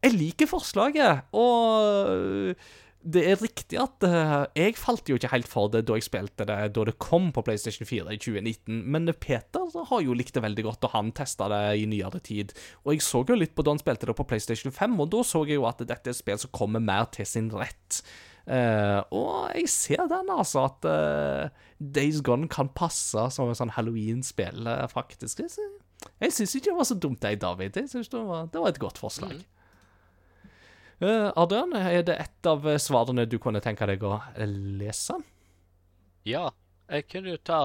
Jeg liker forslaget, og det er riktig at uh, jeg falt jo ikke helt for det da jeg spilte det da det kom på PlayStation 4 i 2019, men Peter har jo likt det veldig godt, og han testa det i nyere tid. Og jeg så jo litt på da han spilte det på PlayStation 5, og da så jeg jo at dette er et spill som kommer mer til sin rett. Uh, og jeg ser den, altså, at uh, Days Gone kan passe som et sånn Halloween-spill, faktisk. Jeg, sy- syns ikke det var så dumt, jeg, David. Jeg synes det var, det var et godt forslag. Eh, Adrian, er det et av eh, svarene du kunne tenke deg å eh, lese? Ja, jeg kunne jo ta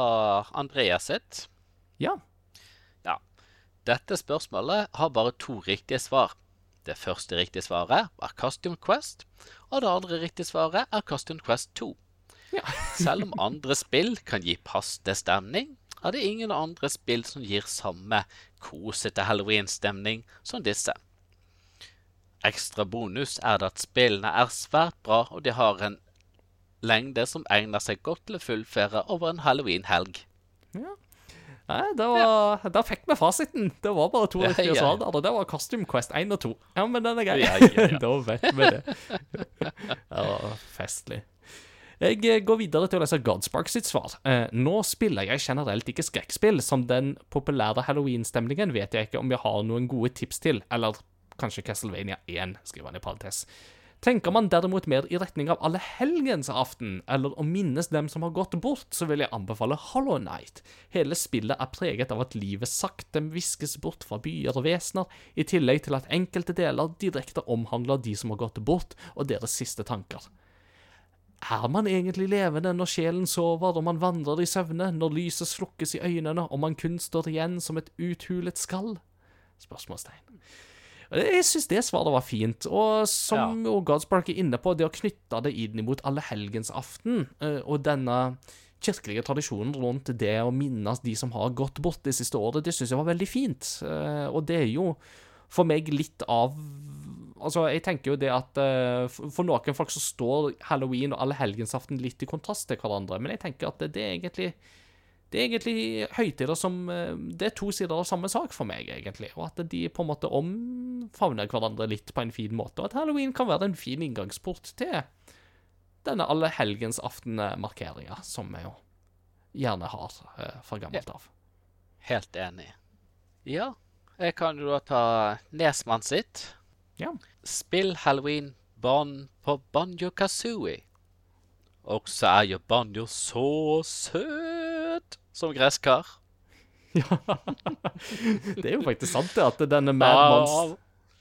Andreas sitt. Ja. Ja. Dette spørsmålet har bare to riktige svar. Det første riktige svaret er Costume Quest, og det andre riktige svaret er Costume Quest 2. Ja. Selv om andre spill kan gi passende stemning, er det ingen andre spill som gir samme kosete halloween-stemning som disse. Ekstra bonus er det at spillene er svært bra, og de har en lengde som egner seg godt til å fullføre over en halloween-helg. Nei, det var, Da fikk vi fasiten. Det var bare to Ja, riktige ja, svar der, og det var Costume Quest 1 og 2. Ja, men den er grei. Ja, ja, ja. da vet vi det. Det var festlig. Jeg eh, går videre til å lese Godspark sitt svar. Eh, nå spiller jeg generelt ikke skrekkspill. Som den populære halloween-stemningen vet jeg ikke om jeg har noen gode tips til. Eller kanskje Castlevania 1, skriver han i parentes. Tenker man derimot mer i retning av allehelgensaften, eller å minnes dem som har gått bort, så vil jeg anbefale Hollow Night. Hele spillet er preget av at livet sakte viskes bort fra byer og vesener, i tillegg til at enkelte deler direkte omhandler de som har gått bort, og deres siste tanker. Er man egentlig levende når sjelen sover og man vandrer i søvne, når lyset slukkes i øynene og man kun står igjen som et uthulet skall? Spørsmålstegn. Jeg syns det svaret var fint, og som ja. Godspark er inne på, det å knytte det inn mot allehelgensaften eh, og denne kirkelige tradisjonen rundt det å minnes de som har gått bort det siste året, det syns jeg var veldig fint. Eh, og det er jo for meg litt av Altså, jeg tenker jo det at uh, For noen folk så står halloween og allehelgensaften litt i kontrast til hverandre, men jeg tenker at det, det er egentlig det er egentlig høytider som uh, Det er to sider av samme sak for meg, egentlig. Og at de på en måte omfavner hverandre litt på en fin måte. Og at halloween kan være en fin inngangsport til denne allehelgensaften-markeringa, som vi jo gjerne har uh, fra gammelt av. Helt enig. Ja, jeg kan jo da ta Nesmann sitt. Ja. Spill halloween barn på Banjo Kazooie. Og så er jo Banjo så søt som gresskar. ja. det er jo faktisk sant, det, at denne Mad Mons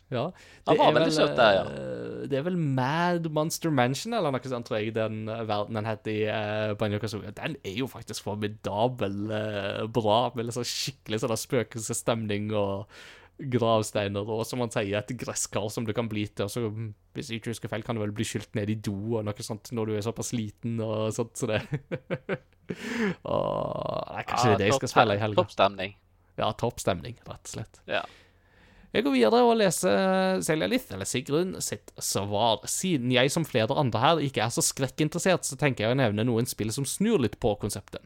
ja, Han var veldig søt der, ja. eh, Det er vel Mad Monster Mansion, eller noe sånt, tror jeg den verden den heter i uh, Banjo Kazooie. Den er jo faktisk formidabel uh, bra, med liksom skikkelig sånn spøkelsesstemning og gravsteiner, og som man sier, et gresskar som du kan bli til. Og så, hvis jeg ikke husker feil, kan du vel bli skylt ned i do og noe sånt når du er såpass liten og sånt, så det og, Nei, kanskje det er det jeg skal spille i helga. Toppstemning. Ja, toppstemning, rett og slett. Ja. Jeg går videre og leser Selja Lith, eller Sigrun, sitt svar. Siden jeg som flere andre her ikke er så skrekkinteressert, så tenker jeg å nevne noen spill som snur litt på konseptet.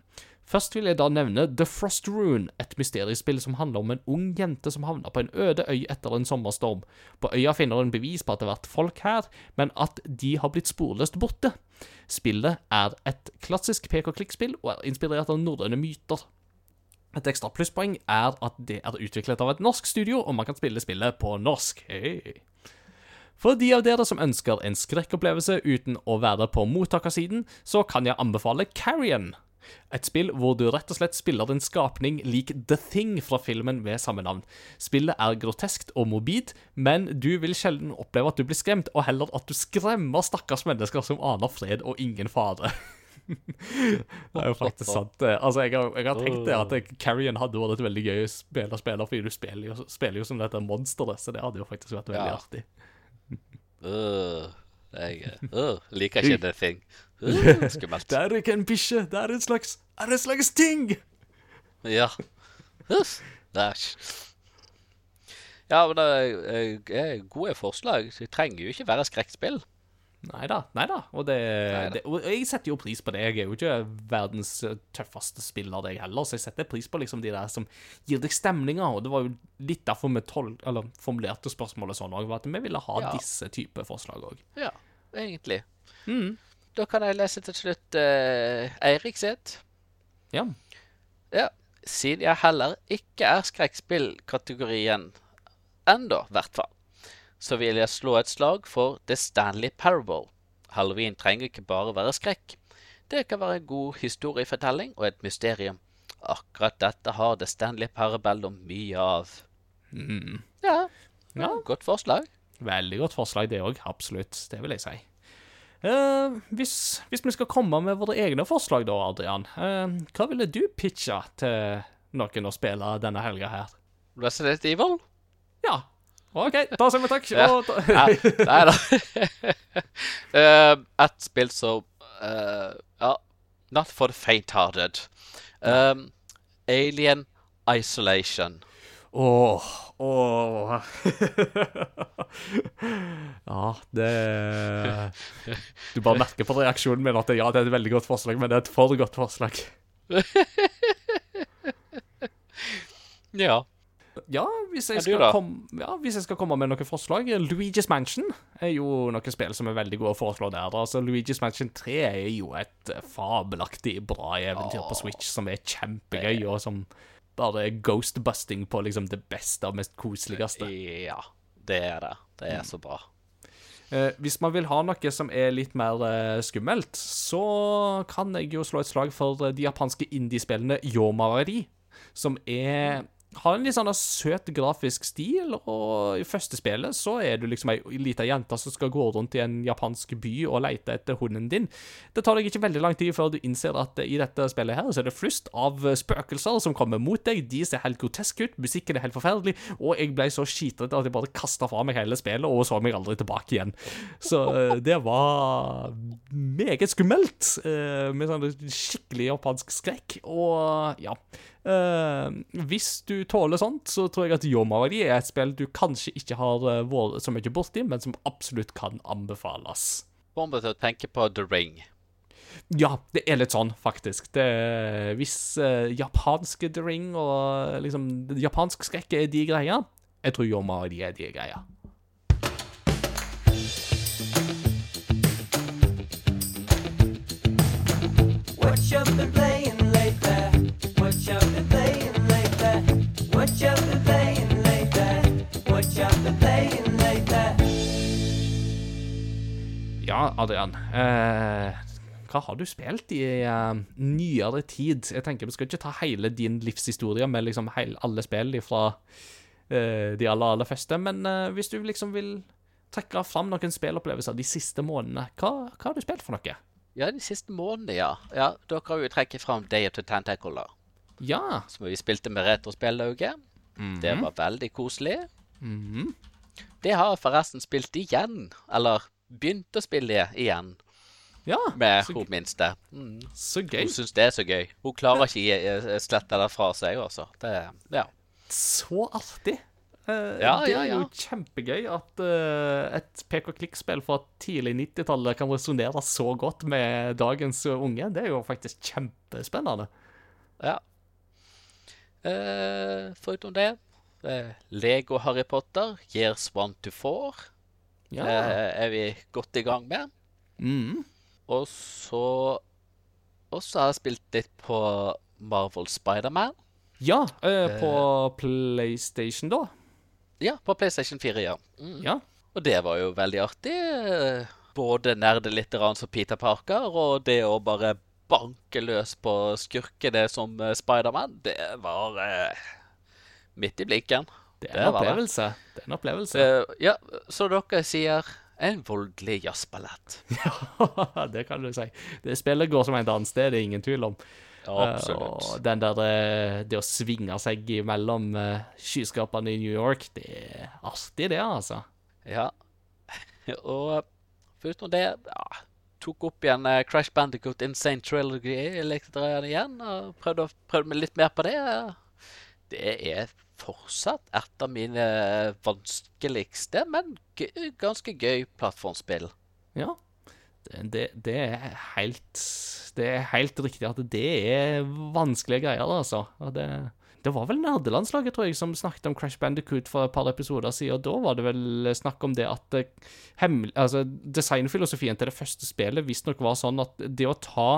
Først vil jeg da nevne The Frost Rune, et mysteriespill som handler om en ung jente som havner på en øde øy etter en sommerstorm. På øya finner hun bevis på at det har vært folk her, men at de har blitt sporløst borte. Spillet er et klassisk pek-og-klikk-spill og er inspirert av norrøne myter. Et ekstra plusspoeng er at det er utviklet av et norsk studio, og man kan spille spillet på norsk. Hey. For de av dere som ønsker en skrekkopplevelse uten å være på mottakersiden, så kan jeg anbefale Carrion. Et spill hvor du rett og slett spiller en skapning lik The Thing fra filmen med samme navn. Spillet er groteskt og morbid, men du vil sjelden oppleve at du blir skremt, og heller at du skremmer stakkars mennesker som aner fred og ingen fare. det er jo faktisk sant. Altså, jeg har, jeg har tenkt det at Carrion hadde vært et veldig gøy spill å spille, fordi du spiller jo, spiller jo som dette monsteret, så det hadde jo faktisk vært veldig Ja. artig. Jeg uh, liker ikke det ting. Uh, skummelt. Det er ikke en bikkje, det er en slags, er en slags ting! Ja. Æsj. Ja, men det er- er gode forslag. Det trenger jo ikke være skrekkspill. Nei da, nei da. Og, det, det, og jeg setter jo pris på det. Jeg er jo ikke verdens eh, tøffeste spiller, jeg heller, så jeg setter pris på liksom de der som gir deg stemninger. Og det var jo litt derfor vi tol eller formulerte spørsmålet sånn òg, at vi ville ha Ja. disse type forslag òg. Ja, egentlig. Mm. Da kan jeg lese til slutt uh, Eirik sitt. Ja. Ja, siden jeg heller ikke er skrekkspillkategorien ennå, i hvert fall, så vil jeg slå et slag for The Stanley Parable. Halloween trenger ikke bare være skrekk. Det kan være en god historiefortelling og et mysterium. Akkurat dette har The Stanley Parable mye av. Mm. Ja, Ja. godt forslag. Veldig godt forslag, det òg. Absolutt. Det vil jeg si. Eh, hvis, hvis vi skal komme med våre egne forslag, da, Adrian, eh, hva ville du pitcha til noen å spille denne helga her? Resident Evil? Ja. OK, da sier vi takk. Ja. Nei, da. uh, Et spill som uh, Ja, not for the faint-hearted. Um, Alien Isolation. Åh, åh. ja, det Du bare merker på reaksjonen min at det, ja, det er et veldig godt forslag, men det er et for godt forslag. Ja. Ja, hvis jeg, skal komme, ja, hvis jeg skal komme med noen forslag Luigi's Mansion er jo noen spill som er veldig gode å foreslå der. Altså, Luigi's Mansion 3 er jo et eh, fabelaktig bra eventyr på Switch som er kjempegøy, og som bare er ghostbusting på liksom det beste og mest koseligste. Ja, det er det. Det er så bra. Eh, hvis man vil ha noe som er litt mer eh, skummelt, så kan jeg jo slå et slag for eh, de japanske indiespillene Yomari, som er har en litt sånn søt grafisk stil, og i første spillet så er du liksom ei lita jente som skal gå rundt i en japansk by og lete etter hunden din. Det tar deg ikke veldig lang tid før du innser at i dette spillet her så er det flust av spøkelser som kommer mot deg. De ser helt groteske ut, musikken er helt forferdelig, og jeg ble så skitrete at jeg bare kasta fra meg hele spillet og så meg aldri tilbake igjen. Så eh, det var meget skummelt, eh, med sånn skikkelig japansk skrekk, og ja. Uh, hvis du tåler sånt, så tror jeg at Yomawari er et spill du kanskje ikke har uh, vært så mye borti, men som absolutt kan anbefales. Får meg til å tenke på The Ring. Ja, det er litt sånn, faktisk. Det, hvis uh, japanske The Ring og liksom japansk skrekk er de greia, jeg tror Yomawari er de greia. What you been playing Ja, Adrian. eh, hva har du spilt i eh, nyere tid? Jeg tenker Vi skal ikke ta hele din livshistorie med liksom hele, alle spill fra eh, de aller, aller første, men eh, hvis du liksom vil trekke fram noen spillopplevelser de siste månedene, hva, hva har du spilt for noe? Ja, de siste månedene, ja. ja dere har jo trekke fram Day of the Tentacle, da. Ja. Som vi spilte med retrospillauget. Det var veldig koselig. mhm. Det har jeg forresten spilt igjen. Eller begynt å spille igjen Ja, med hun minste. Mm. så gøy. Hun syns det er så gøy. Hun klarer ikke å eh, slette det fra seg, altså. Det, ja. Så artig. Uh, Ja, det er jo kjempegøy at uh, et pek-og-klikk-spill fra tidlig 90-tallet kan resonnere så godt med dagens unge. Det er jo faktisk kjempespennende. ja. Uh, foruten det Lego Harry Potter, Years 1 to 4, Ja. eh, er vi godt i gang med. Mm. Og så har jeg spilt litt på Marvel Spiderman. ja eh, på PlayStation, da. Ja, på PlayStation 4, ja. Mm. Ja. Og det var jo veldig artig. eh, Både nerde litt som Peter Parker, og det å bare banke løs på skurkene som eh, Spiderman, det var eh, midt i blinken. Det er en var det. opplevelse. Det er en opplevelse. Uh, ja, så dere sier en voldelig jazzballett. Ja, det kan du si. Det spillet går som en dans, det er det ingen tvil om. Ja, Absolutt. og den der eh, Det å svinge seg mellom uh, skyskapene i New York, det er artig, det, altså. Ja. Og foruten det ja, tok opp igjen uh, Crash Bandicoot Insane Trilogy. Jeg likte det igjen og prøvde, prøvde litt mer på det. Det er fortsatt et av mine vanskeligste, men ganske gøy plattformspill. Ja. Det, det, er helt Det er helt riktig at det er vanskelige greier, altså. Det, det var vel nerdelandslaget, tror jeg, som snakket om Crash Bandicoot for et par episoder siden. Og da var det vel snakk om det at eh, altså, designfilosofien til det første spillet visstnok var sånn at det å ta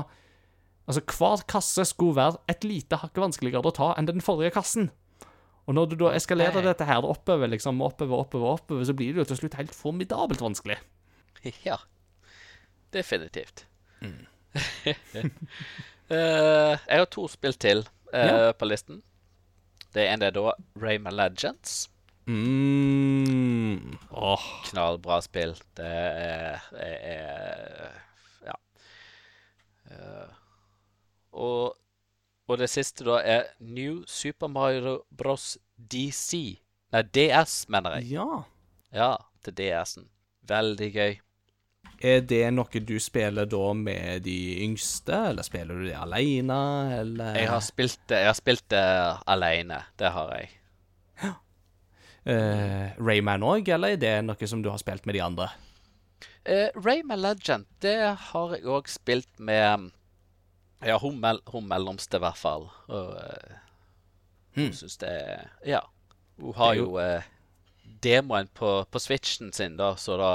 Altså, hver kasse skulle være et lite hakk vanskeligere å ta enn den forrige kassen. Og når du da eskalerer Ok. dette her oppover, liksom, oppover, oppover, oppover, så blir det jo til slutt helt formidabelt vanskelig. Ja. Definitivt. Eh, jeg har to spill til uh, Ja. på listen. Det ene er da Rayman Legends. mm. Oh. knallbra spill. Det er, er, er Ja. Uh, og, og det siste da er New Super Mario Bros. DC. Nei, DS, mener jeg. Ja. Ja, til DS-en. Veldig gøy. Er det noe du spiller da med de yngste, eller spiller du det alene, eller Jeg har spilt det, jeg har spilt det alene. Det har jeg. eh, Rayman òg, eller er det noe som du har spilt med de andre? Uh, Rayman Legend, det har jeg òg spilt med Ja, hun, mell hun mellomste, i hvert fall. Og hun Hmm. syns det er Ja. Hun har jo uh, demoen på, på Switchen sin, da, så da,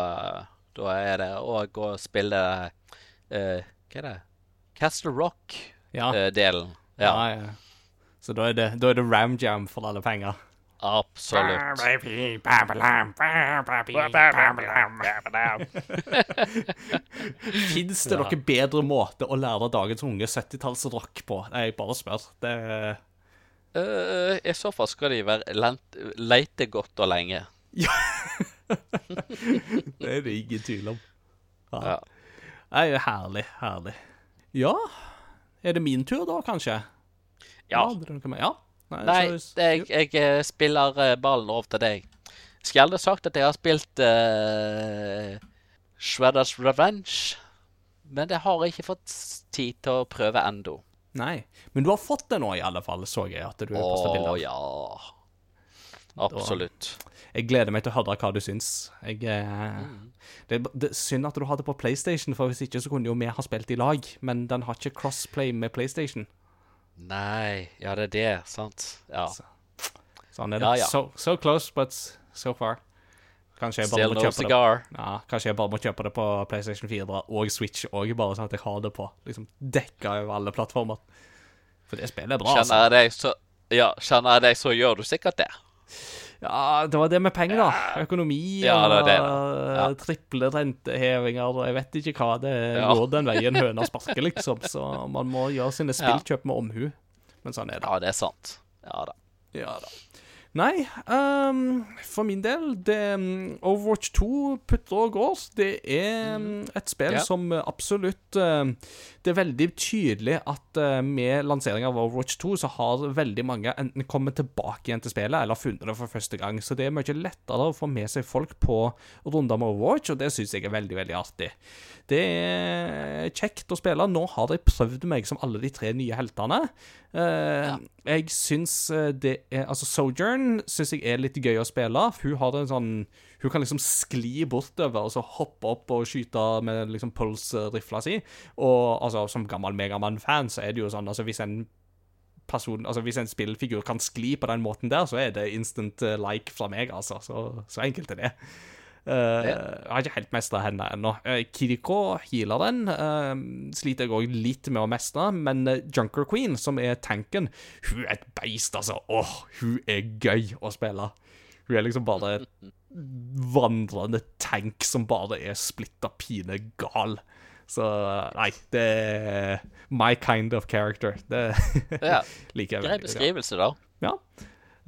da er det å gå og spille uh, Hva er det? Castle Rock-delen. ja. ja, ja. Så da er det, da er det Ram Jam for alle penger. Absolutt. Fins det noen bedre måte å lære dagens unge 70-tallsrock på? Jeg bare spør. Det uh, I så fall skal de være lent, leite godt og lenge. Det er det ingen tvil om. Ja. Nei, herlig, herlig. Ja, er det min tur da, kanskje? Ja. det er noe med- ja. Nei, Nei, jeg, jeg eh, spiller eh, ballen over til deg. Skulle aldri sagt at jeg har spilt uh, Shredders Revenge, men det har jeg ikke fått tid til å prøve ennå. Nei, men du har fått det nå i alle fall, så jeg at du Å postet bilder. ja. Absolutt. Jeg gleder meg til å høre hva du syns. Jeg, mm. det, det synd at du har det på PlayStation, for hvis ikke så kunne jo vi ha spilt i lag. Men den har ikke crossplay med PlayStation. Nei, ja, det er det, sant? Ja. Sånn er det. Ja, ja. So, so close, but so far. Kanskje jeg bare Still må no kjøpe det. Ja, kanskje jeg bare må kjøpe det på PlayStation 4 og Switch òg, bare sånn at jeg har det på liksom dekka over alle plattformer. For det spillet er bra, altså. Kjenner jeg deg, så Ja, kjenner jeg deg, så gjør du sikkert det. Ja, det var det med penger, da. Økonomi Ja, det og var ja. triple rentehevinger og jeg vet ikke hva. Det Ja. går den veien høna sparker, liksom. Så man må gjøre sine spillkjøp med omhu. Men sånn er det. Ja, det er sant. Ja da. Ja da. Nei, um, for min del det, mm, Overwatch 2 putter og går. Det er mm, et spill yeah. som absolutt eh, Det er veldig tydelig at eh, med lanseringen av Overwatch 2 så har veldig mange enten kommet tilbake igjen til spillet eller funnet det for første gang. Så det er mye lettere å få med seg folk på runder med Overwatch, og det syns jeg er veldig, veldig artig. Det er kjekt å spille. Nå har jeg prøvd meg som alle de tre nye heltene. Eh, Jeg syns eh, det er Altså, Sojourn syns jeg er litt gøy å spille. Hun har en sånn Hun kan liksom skli bortover og så hoppe opp og skyte med liksom pulsrifla si. Og altså, som gammel Megamann-fan så er det jo sånn altså hvis en person, altså Hvis en spillfigur kan skli på den måten der, så er det instant eh, like fra meg, altså. Så, så enkelt er det. Eh, Jeg har ikke helt mestra henne ennå. Uh, Kiriko, healer den. sliter jeg òg litt med å mestre, men eh, Junker Queen, som er tanken, hun er et beist, altså. Åh, hun er gøy å spille. Hun er liksom bare vandrende tank som bare er splitta pine gal. Så nei, det er my kind of character. Det Ja. liker jeg Grei veldig godt. beskrivelse, da. Ja.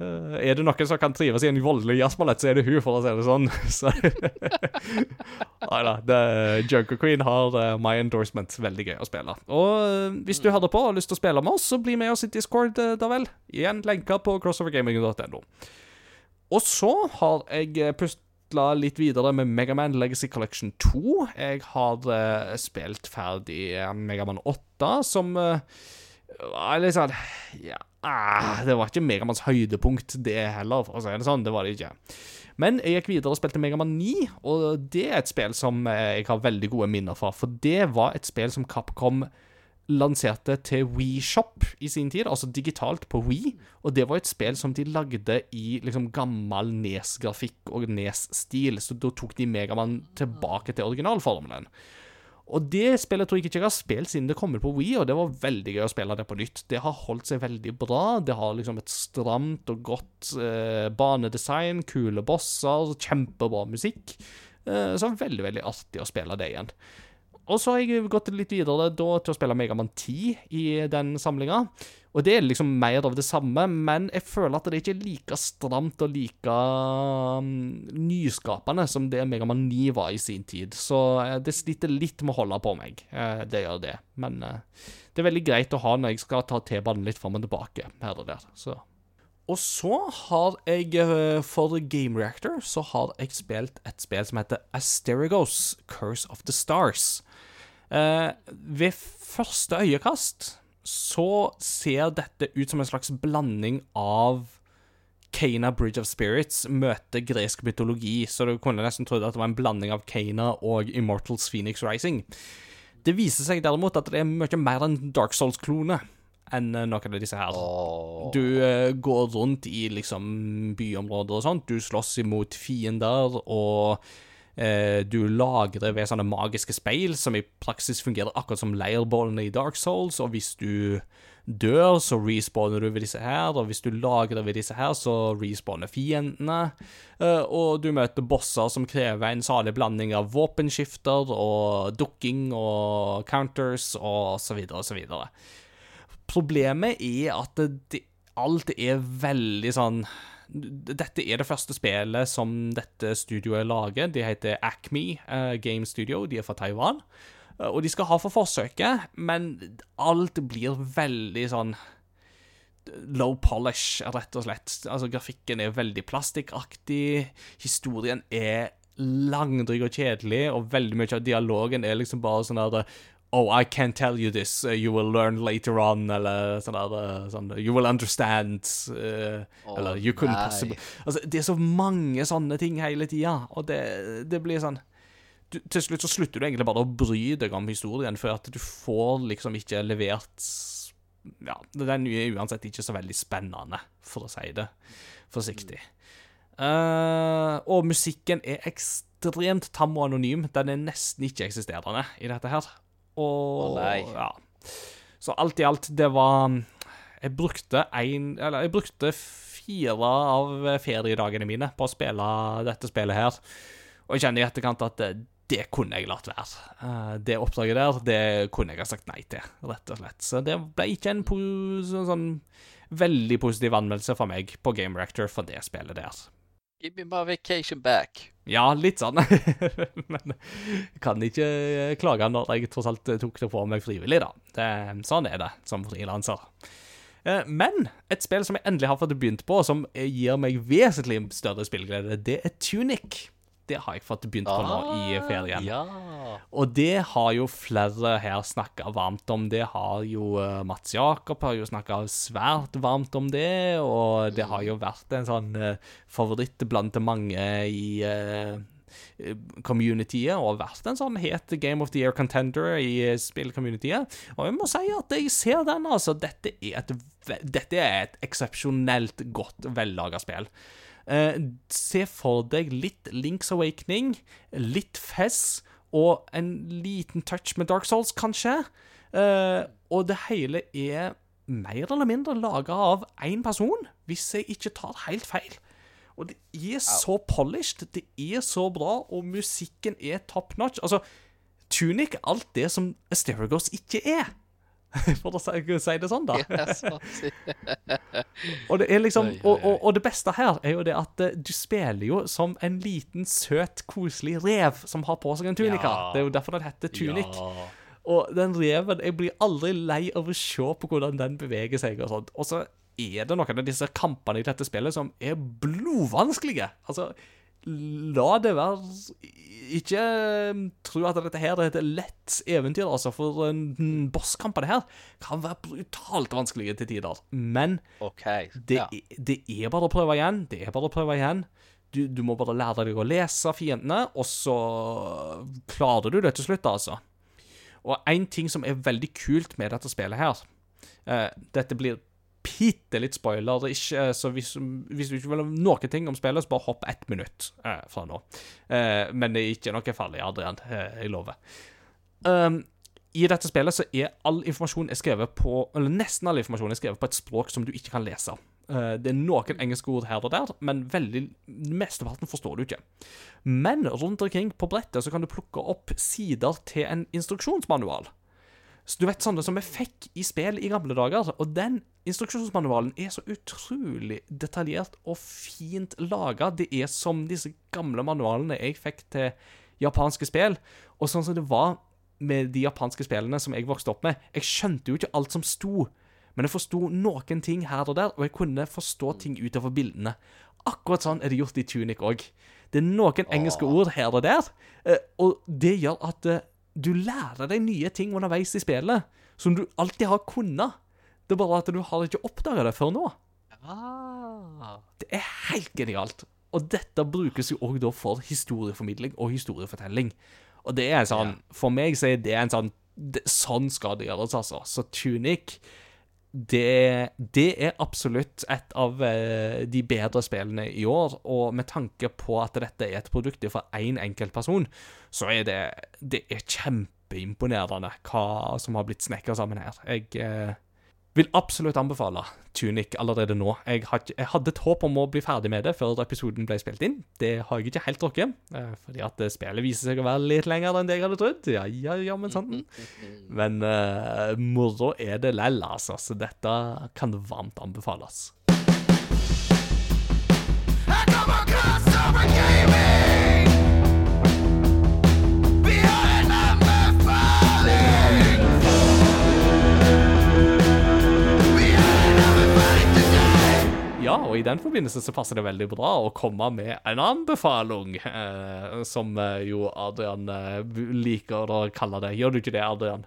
Eh, er det noen som kan trives i en voldelig jazzballett, så er det hun, for å si det sånn. Så Nei da. Junker Queen har uh, my endorsement. Veldig gøy å spille. Og eh, hvis du hører på og har lyst til å spille med oss, så bli med oss i Discord, uh, da vel. Igjen lenka på crossovergaming.no. Og så har jeg pusla litt videre med Megaman Legacy Collection 2. Jeg har uh, spilt ferdig Megaman 8, som eh, var litt sånn Ja, ah, det var ikke Megamanns høydepunkt, det heller, for å si det sånn. Det var det ikke. Men jeg gikk videre og spilte Megaman 9, og det er et spill som eh, jeg har veldig gode minner fra. For det var et spill som Capcom lanserte til WeShop i sin tid, altså digitalt på Wii. Og det var et spill som de lagde i liksom gammel Nes-grafikk og Nes-stil, så da tok de Megaman tilbake til originalformelen. Og det spillet tror jeg ikke jeg har spilt siden det kommer på Wii, og det var veldig gøy å spille det på nytt. Det har holdt seg veldig bra. Det har liksom et stramt og godt eh, banedesign, kule bosser, kjempebra musikk. Eh, så veldig, veldig artig å spille det igjen. Og så har jeg gått litt videre da til å spille Megaman 10 i den samlinga. Og det er liksom mer av det samme, men jeg føler at det ikke er like stramt og like mm, nyskapende som det Megaman 9 var i sin tid. Så eh, det sliter litt med å holde på meg. Eh, Det gjør det. Men eh, det er veldig greit å ha når jeg skal ta T-banen litt fram og tilbake her og der. Så og så har jeg, for Game Reactor, så har jeg spilt et spill som heter Asterigos, Curse of the Stars. Eh, ved første øyekast så ser dette ut som en slags blanding av Kana Bridge of Spirits møter gresk mytologi, så du kunne nesten trodd at det var en blanding av Kana og Immortals Phoenix Rising. Det viser seg derimot at det er mye mer enn Dark Souls-klone enn eh, noen av disse her. Du uh, går rundt i liksom byområder og sånt. Du slåss imot fiender og du lagrer ved sånne magiske speil, som i praksis fungerer akkurat som leirbålene i Dark Souls, og hvis du dør, så respawner du ved disse her, og hvis du lagrer ved disse her, så respawner fiendene. Eh, og du møter bosser som krever en salig blanding av våpenskifter og dukking og counters og så videre og så videre. Problemet er at det, alt er veldig sånn dette er det første spillet som dette studioet lager. De heter Acme eh, Game Studio. De er fra Taiwan. Eh, og de skal ha for forsøket, men alt blir veldig sånn low polish, rett og slett. Altså, grafikken er veldig plastikkaktig. Historien er langdryg og kjedelig, og veldig mye av dialogen er liksom bare sånn der Oh, I can't tell you this. Uh, you will learn later on. Eller sånn der uh, sånn, You will understand. Uh, oh, eller You couldn't nei. possibly Altså, det er så mange sånne ting hele tida, og det, det blir sånn du, Til slutt så slutter du egentlig bare å bry deg om historien, for at du får liksom ikke levert Ja, den er uansett ikke så veldig spennende, for å si det forsiktig. Uh, og musikken er ekstremt tam og anonym. Den er nesten ikke-eksisterende i dette her. Og Å, nei. ja. Så alt i alt, det var Jeg brukte en Eller jeg brukte fire av feriedagene mine på å spille dette spillet her. Og jeg kjenner i etterkant at det, det kunne jeg latt være. Eh, det oppdraget der, det kunne jeg ha sagt nei til, rett og slett. Så det ble ikke en po sånn, sånn veldig positiv anmeldelse for meg på Game Reactor for det spillet der. Give me my vacation back. Ja, litt sånn. Men jeg kan ikke eh, klage når jeg tross alt tok det på meg frivillig, da. Det, sånn er det som frilanser. Eh, Men et spill som jeg endelig har fått begynt på, som eh, gir meg vesentlig større spillglede, det er Tunic. Det har jeg fått begynt på nå i ferien. Ja. Og det har jo flere her snakka varmt om. Det har jo eh, Mats Jakob har jo snakka svært varmt om det, og det har jo vært en sånn eh, favoritt blant mange i eh, communityet, og vært en sånn het Game of the Year contender i spillcommunityet. Og jeg må si at jeg ser den, altså. Dette er et, dette er et eksepsjonelt godt vellaga spill. Eh, se for deg litt Links Awakening, litt Fez og en liten touch med Dark Souls, kanskje. Eh, og det hele er mer eller mindre laga av én person, hvis jeg ikke tar helt feil. Og det er så polished, det er så bra, og musikken er top notch. Altså, Tunic alt det som Asteragos ikke er. For å si, si det sånn, da. Og det er liksom og, og, og det beste her er jo det at eh, du spiller jo som en liten, søt, koselig rev som har på seg en tunika. Ja. Det er jo derfor den heter tunik. Ja. Og den reven Jeg blir aldri lei av å se på hvordan den beveger seg og sånt. Og så er det noen av disse kampene i dette spillet som er blodvanskelige. Altså, la det være Ikke eh, tro at dette her er et lett eventyr, altså, for en bosskampene her kan være brutalt vanskelige til tider. Men okay, det, ja. er- det er bare å prøve igjen. Det er bare å prøve igjen. Du, du må bare lære deg å lese fiendene, og så klarer du det til slutt, altså. Og en ting som er veldig kult med dette spillet her uh, Dette blir bitte litt spoiler, ikke, eh, så hvis, hvis du ikke vil ha noen ting om spillet, så bare hopp ett minutt eh, fra nå. Eh, men det er ikke noe farlig, Adrian. Eh, jeg lover. Um, I dette spillet så er all informasjon er skrevet på Eller nesten all informasjon er skrevet på et språk som du ikke kan lese. Eh, det er noen engelske ord her og der, men veldig mesteparten forstår du ikke. Men rundt omkring på brettet så kan du plukke opp sider til en instruksjonsmanual. Så du vet sånne som vi fikk i spill i gamle dager, og den instruksjonsmanualen er så utrolig detaljert og fint laga. Det er som disse gamle manualene jeg fikk til japanske spill, og sånn som det var med de japanske spillene som jeg vokste opp med. Jeg skjønte jo ikke alt som sto, men jeg forsto noen ting her og der, og jeg kunne forstå ting utover bildene. Akkurat sånn er det gjort i Tunic òg. Det er noen engelske ord her og der, eh, og det gjør at eh, du lærer deg nye ting underveis i spillet som du alltid har kunnet. Det er bare at du har ikke oppdaga det før nå. Ah. Det er helt genialt. Og dette brukes jo òg da for historieformidling og historiefortelling. Og det er en sånn For meg så er det en sånn det, Sånn skal det gjøres, altså. Så Tunic det, det er absolutt et av eh, de bedre spillene i år, og med tanke på at dette er et produkt for én enkelt person, så er det, det er kjempeimponerende hva som har blitt snekra sammen her. Jeg eh, vil absolutt anbefale Tunic allerede nå. Jeg, hadde et håp om å bli ferdig med det før episoden ble spilt inn. Det har jeg ikke helt rukket, eh, fordi at eh, spillet viser seg å være litt lenger enn det jeg hadde trodd. Ja, ja, ja, men sånn. Men uh, moro er det lell, altså. Så dette kan varmt anbefales. Ja, og i den forbindelse så passer det veldig bra å komme med en anbefaling, eh, som eh, jo Adrian eh, liker å kalle det. Gjør du ikke det, Adrian?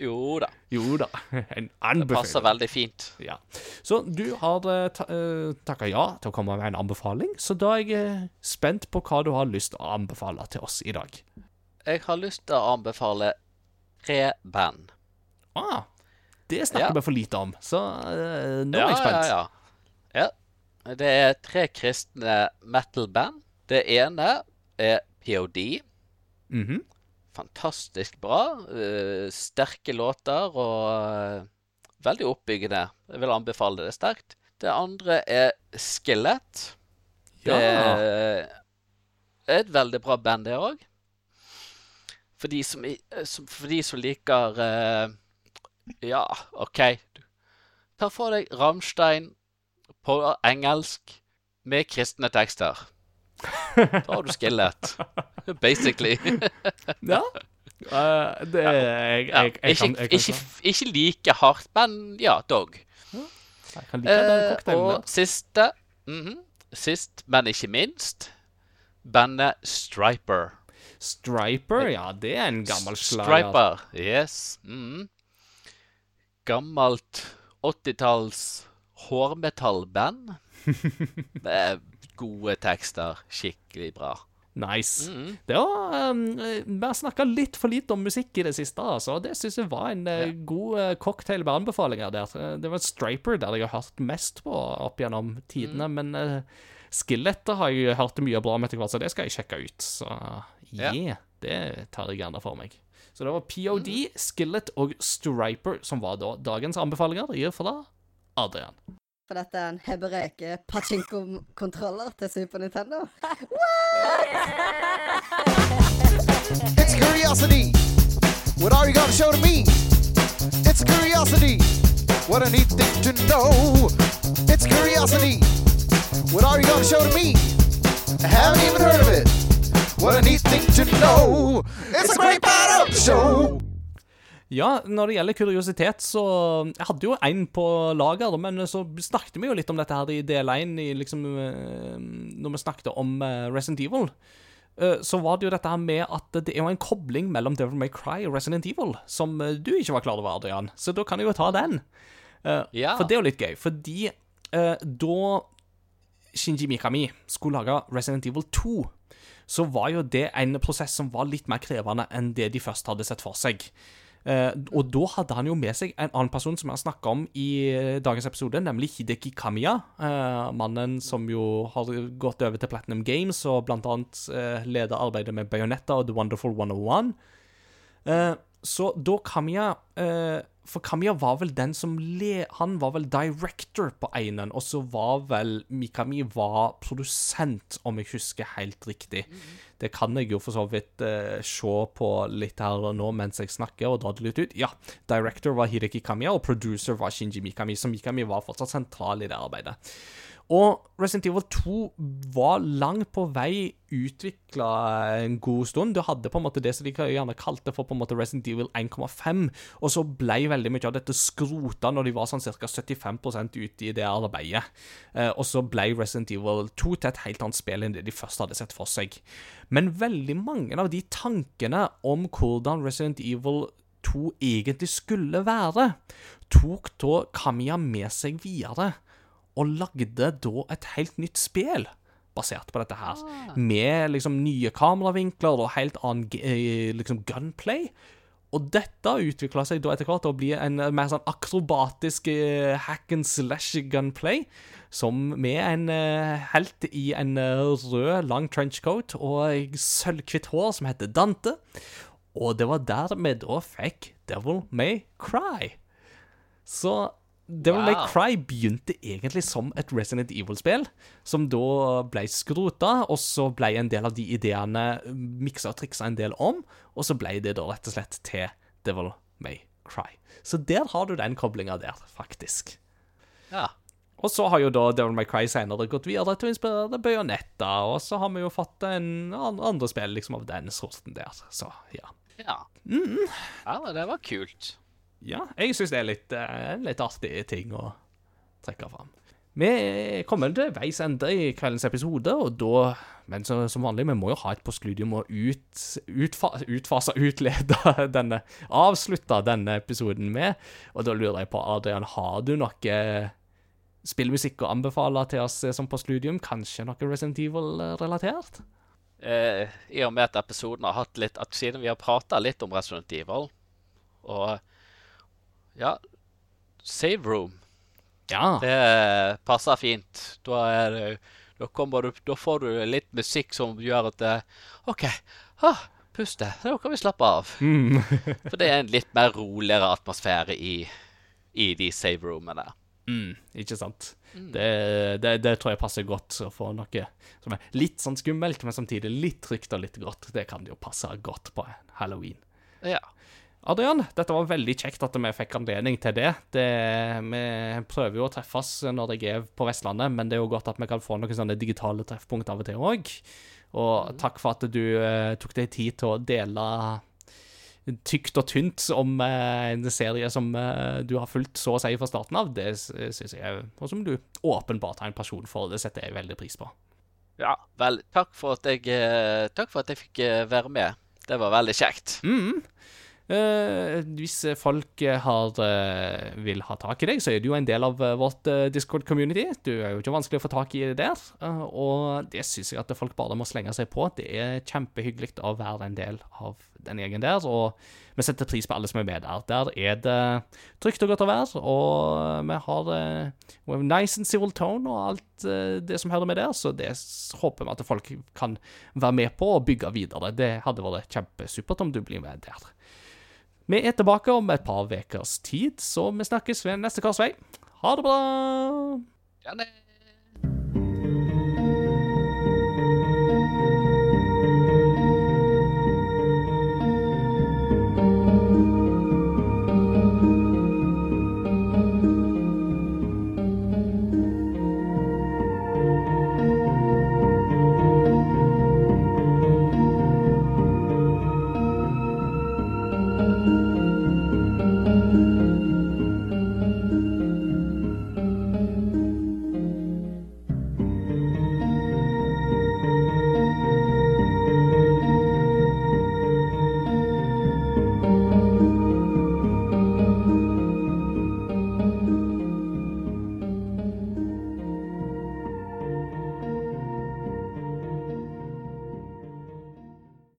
Jo da. Jo da, en anbefaling. Det passer veldig fint. Ja. Så du har eh, ta, takka ja til å komme med en anbefaling, så da er jeg spent på hva du har lyst til å anbefale til oss i dag. Jeg har lyst til å anbefale tre band. Ah, det snakker Ja. vi for lite om, så eh, nå er jeg spent. Ja, ja, ja. Ja. Det er tre kristne metal-band. Det ene er POD. Mhm. Fantastisk bra. Uh, sterke låter og uh, veldig oppbyggende. Jeg vil anbefale det sterkt. Det andre er Skillet. Det Ja. er et veldig bra band, det òg. For de som, eh, som, for de som liker uh, Ja, OK. Ta for deg Rammstein på engelsk med kristne tekster. Da har du Skillet. Basically. Ja. Uh, det jeg, Ja, jeg, jeg, ikke, kan, jeg, kan, ikke, ikke like hardt, men ja, dog. jeg kan like den Eh, cocktailen og siste, siste -hmm, Sist, men ikke minst, bandet Striper. Striper, ja, det er en gammel slager. Striper, yes. mhm. Gammelt 80-talls hårmetallband. Med gode tekster. Skikkelig bra. Nice. Mhm. Det var, um, Vi har snakka litt for lite om musikk i det siste, altså. Det syns jeg var en ja. god uh, cocktail med anbefalinger der. Eh, Det var Striper der jeg har hørt mest på opp gjennom tidene, Mm. men uh, Skilletter har jeg hørt mye bra om etter hvert, så det skal jeg sjekke ut. Så Ja. det tar jeg gjerne for meg. Så det var POD, Mm. Skillet og Striper som var da dagens anbefalinger. For da Adrian. For dette er en hebreke pachinko-kontroller til Super Nintendo. It's curiosity. What are you gonna show to me? It's curiosity. What a neat thing to know. It's curiosity. What are you gonna show to me? I haven't even heard of it. What a neat thing to know. It's a great part of the show. Ja, når det gjelder kuriositet, så Jeg hadde jo en på lager, men så snakket vi jo litt om dette her i del 1 i liksom eh, Når vi snakket om eh, Resident Evil. eh, Så var det jo dette her med at det er jo en kobling mellom Devil May Cry og Resident Evil som du ikke var klar over, Adrian. Så da kan jeg jo ta den. Ja. For det er jo litt gøy. Fordi da Shinji Mikami skulle lage Resident Evil 2, så var jo det en prosess som var litt mer krevende enn det de først hadde sett for seg. Eh, og da hadde han jo med seg en annen person som jeg snakka om i eh, dagens episode, nemlig Hideki Kamiya. eh, mannen som jo har gått over til Platinum Games og blant annet eh, leder arbeidet med Bayonetta og The Wonderful 101. Eh, så da Kamiya uh, For Kamiya var vel den som le... Han var vel director på einen, og så var vel Mikami var produsent, om jeg husker helt riktig. Det kan jeg jo for så vidt uh, se på litt her og nå mens jeg snakker, og dra det litt ut. Ja, director var Hideki Kamiya, og producer var Shinji Mikami, så Mikami var fortsatt sentral i det arbeidet. Og Resident Evil 2 var langt på vei utvikla en god stund. Du hadde på en måte det som de gjerne kalte for på en måte Resident Evil 1,5, og så ble veldig mye av dette skrota når de var sånn ca. 75% ute i det arbeidet. Eh, og så ble Resident Evil 2 til et helt annet spill enn det de først hadde sett for seg. Men veldig mange av de tankene om hvordan Resident Evil 2 egentlig skulle være, tok da Kamiya med seg videre og lagde da et helt nytt spill basert på dette her. Med liksom nye kameravinkler og helt annen eh, liksom gunplay. Og dette utvikla seg da etter hvert til å bli en mer sånn akrobatisk eh, hack and slash gunplay, som med en eh, helt i en eh, rød, lang trenchcoat og sølvhvitt hår som heter Dante. Og det var der vi da fikk Devil May Cry. Så Devil May Cry begynte egentlig som et Resident Evil-spill, som da ble skrota, og så ble en del av de ideene miksa og triksa en del om, og så ble det da rett og slett til Devil May Cry. Så der har du den koblinga der, faktisk. Ja. Og så har jo da Devil May Cry senere gått videre til å inspirere Bayonetta, og så har vi jo fått en andre spill liksom av den sorten der, så ja. Ja. Mm. ja, det var kult. Ja, jeg syns det er litt, eh, litt artig ting å trekke fram. Vi kommer til veis ende i kveldens episode, og da Men så, som vanlig, vi må jo ha et postludium og ut, utfa, utfase, utlede denne Avslutte denne episoden med. Og da lurer jeg på, Adrian, har du noe spillmusikk å anbefale til oss eh, som postludium? Kanskje noe Resident Evil-relatert? Eh, I og med at episoden har hatt litt at Siden vi har prata litt om Resident Evil og Ja, Save Room. Ja. Det passer fint. Da, det, da, du, da får du litt musikk som gjør at det, OK, ah, puste. Nå kan vi slappe av. Mm. For det er en litt mer roligere atmosfære i, i de save-roomene. Mm, ikke sant. Det, det, det tror jeg passer godt å få noe som er litt sånn skummelt, men samtidig litt trygt og litt godt. Det kan jo passe godt på en halloween. Ja. Adrian, dette var veldig kjekt at vi fikk anledning til det. det. Vi prøver jo å treffes når jeg er på Vestlandet, men det er jo godt at vi kan få noen sånne digitale treffpunkt av og til òg. Og takk for at du eh, tok deg tid til å dele tykt og tynt om eh, en serie som eh, du har fulgt så å si fra starten av. Det syns jeg, og som du åpenbart har en person for. Det setter jeg veldig pris på. ja. Vel, takk for at jeg, eh, for at jeg fikk eh, være med. Det var veldig kjekt. Mm. Eh, hvis folk eh, har, eh, vil ha tak i deg, så er du jo en del av vårt Discord-community. Du er jo ikke vanskelig å få tak i der, og det syns jeg at folk bare må slenge seg på. Det er kjempehyggelig å være en del av den gjengen der, og vi setter pris på alle som er med der. Der er det trygt og godt å være, og vi har uh, nice and civil tone og alt uh, det som hører med der, så det håper vi at folk kan være med på og bygge videre. Det hadde vært kjempesupert om du blir med der. Vi er tilbake om et par ukers tid, så vi snakkes ved neste korsvei. Ha det bra! Ja,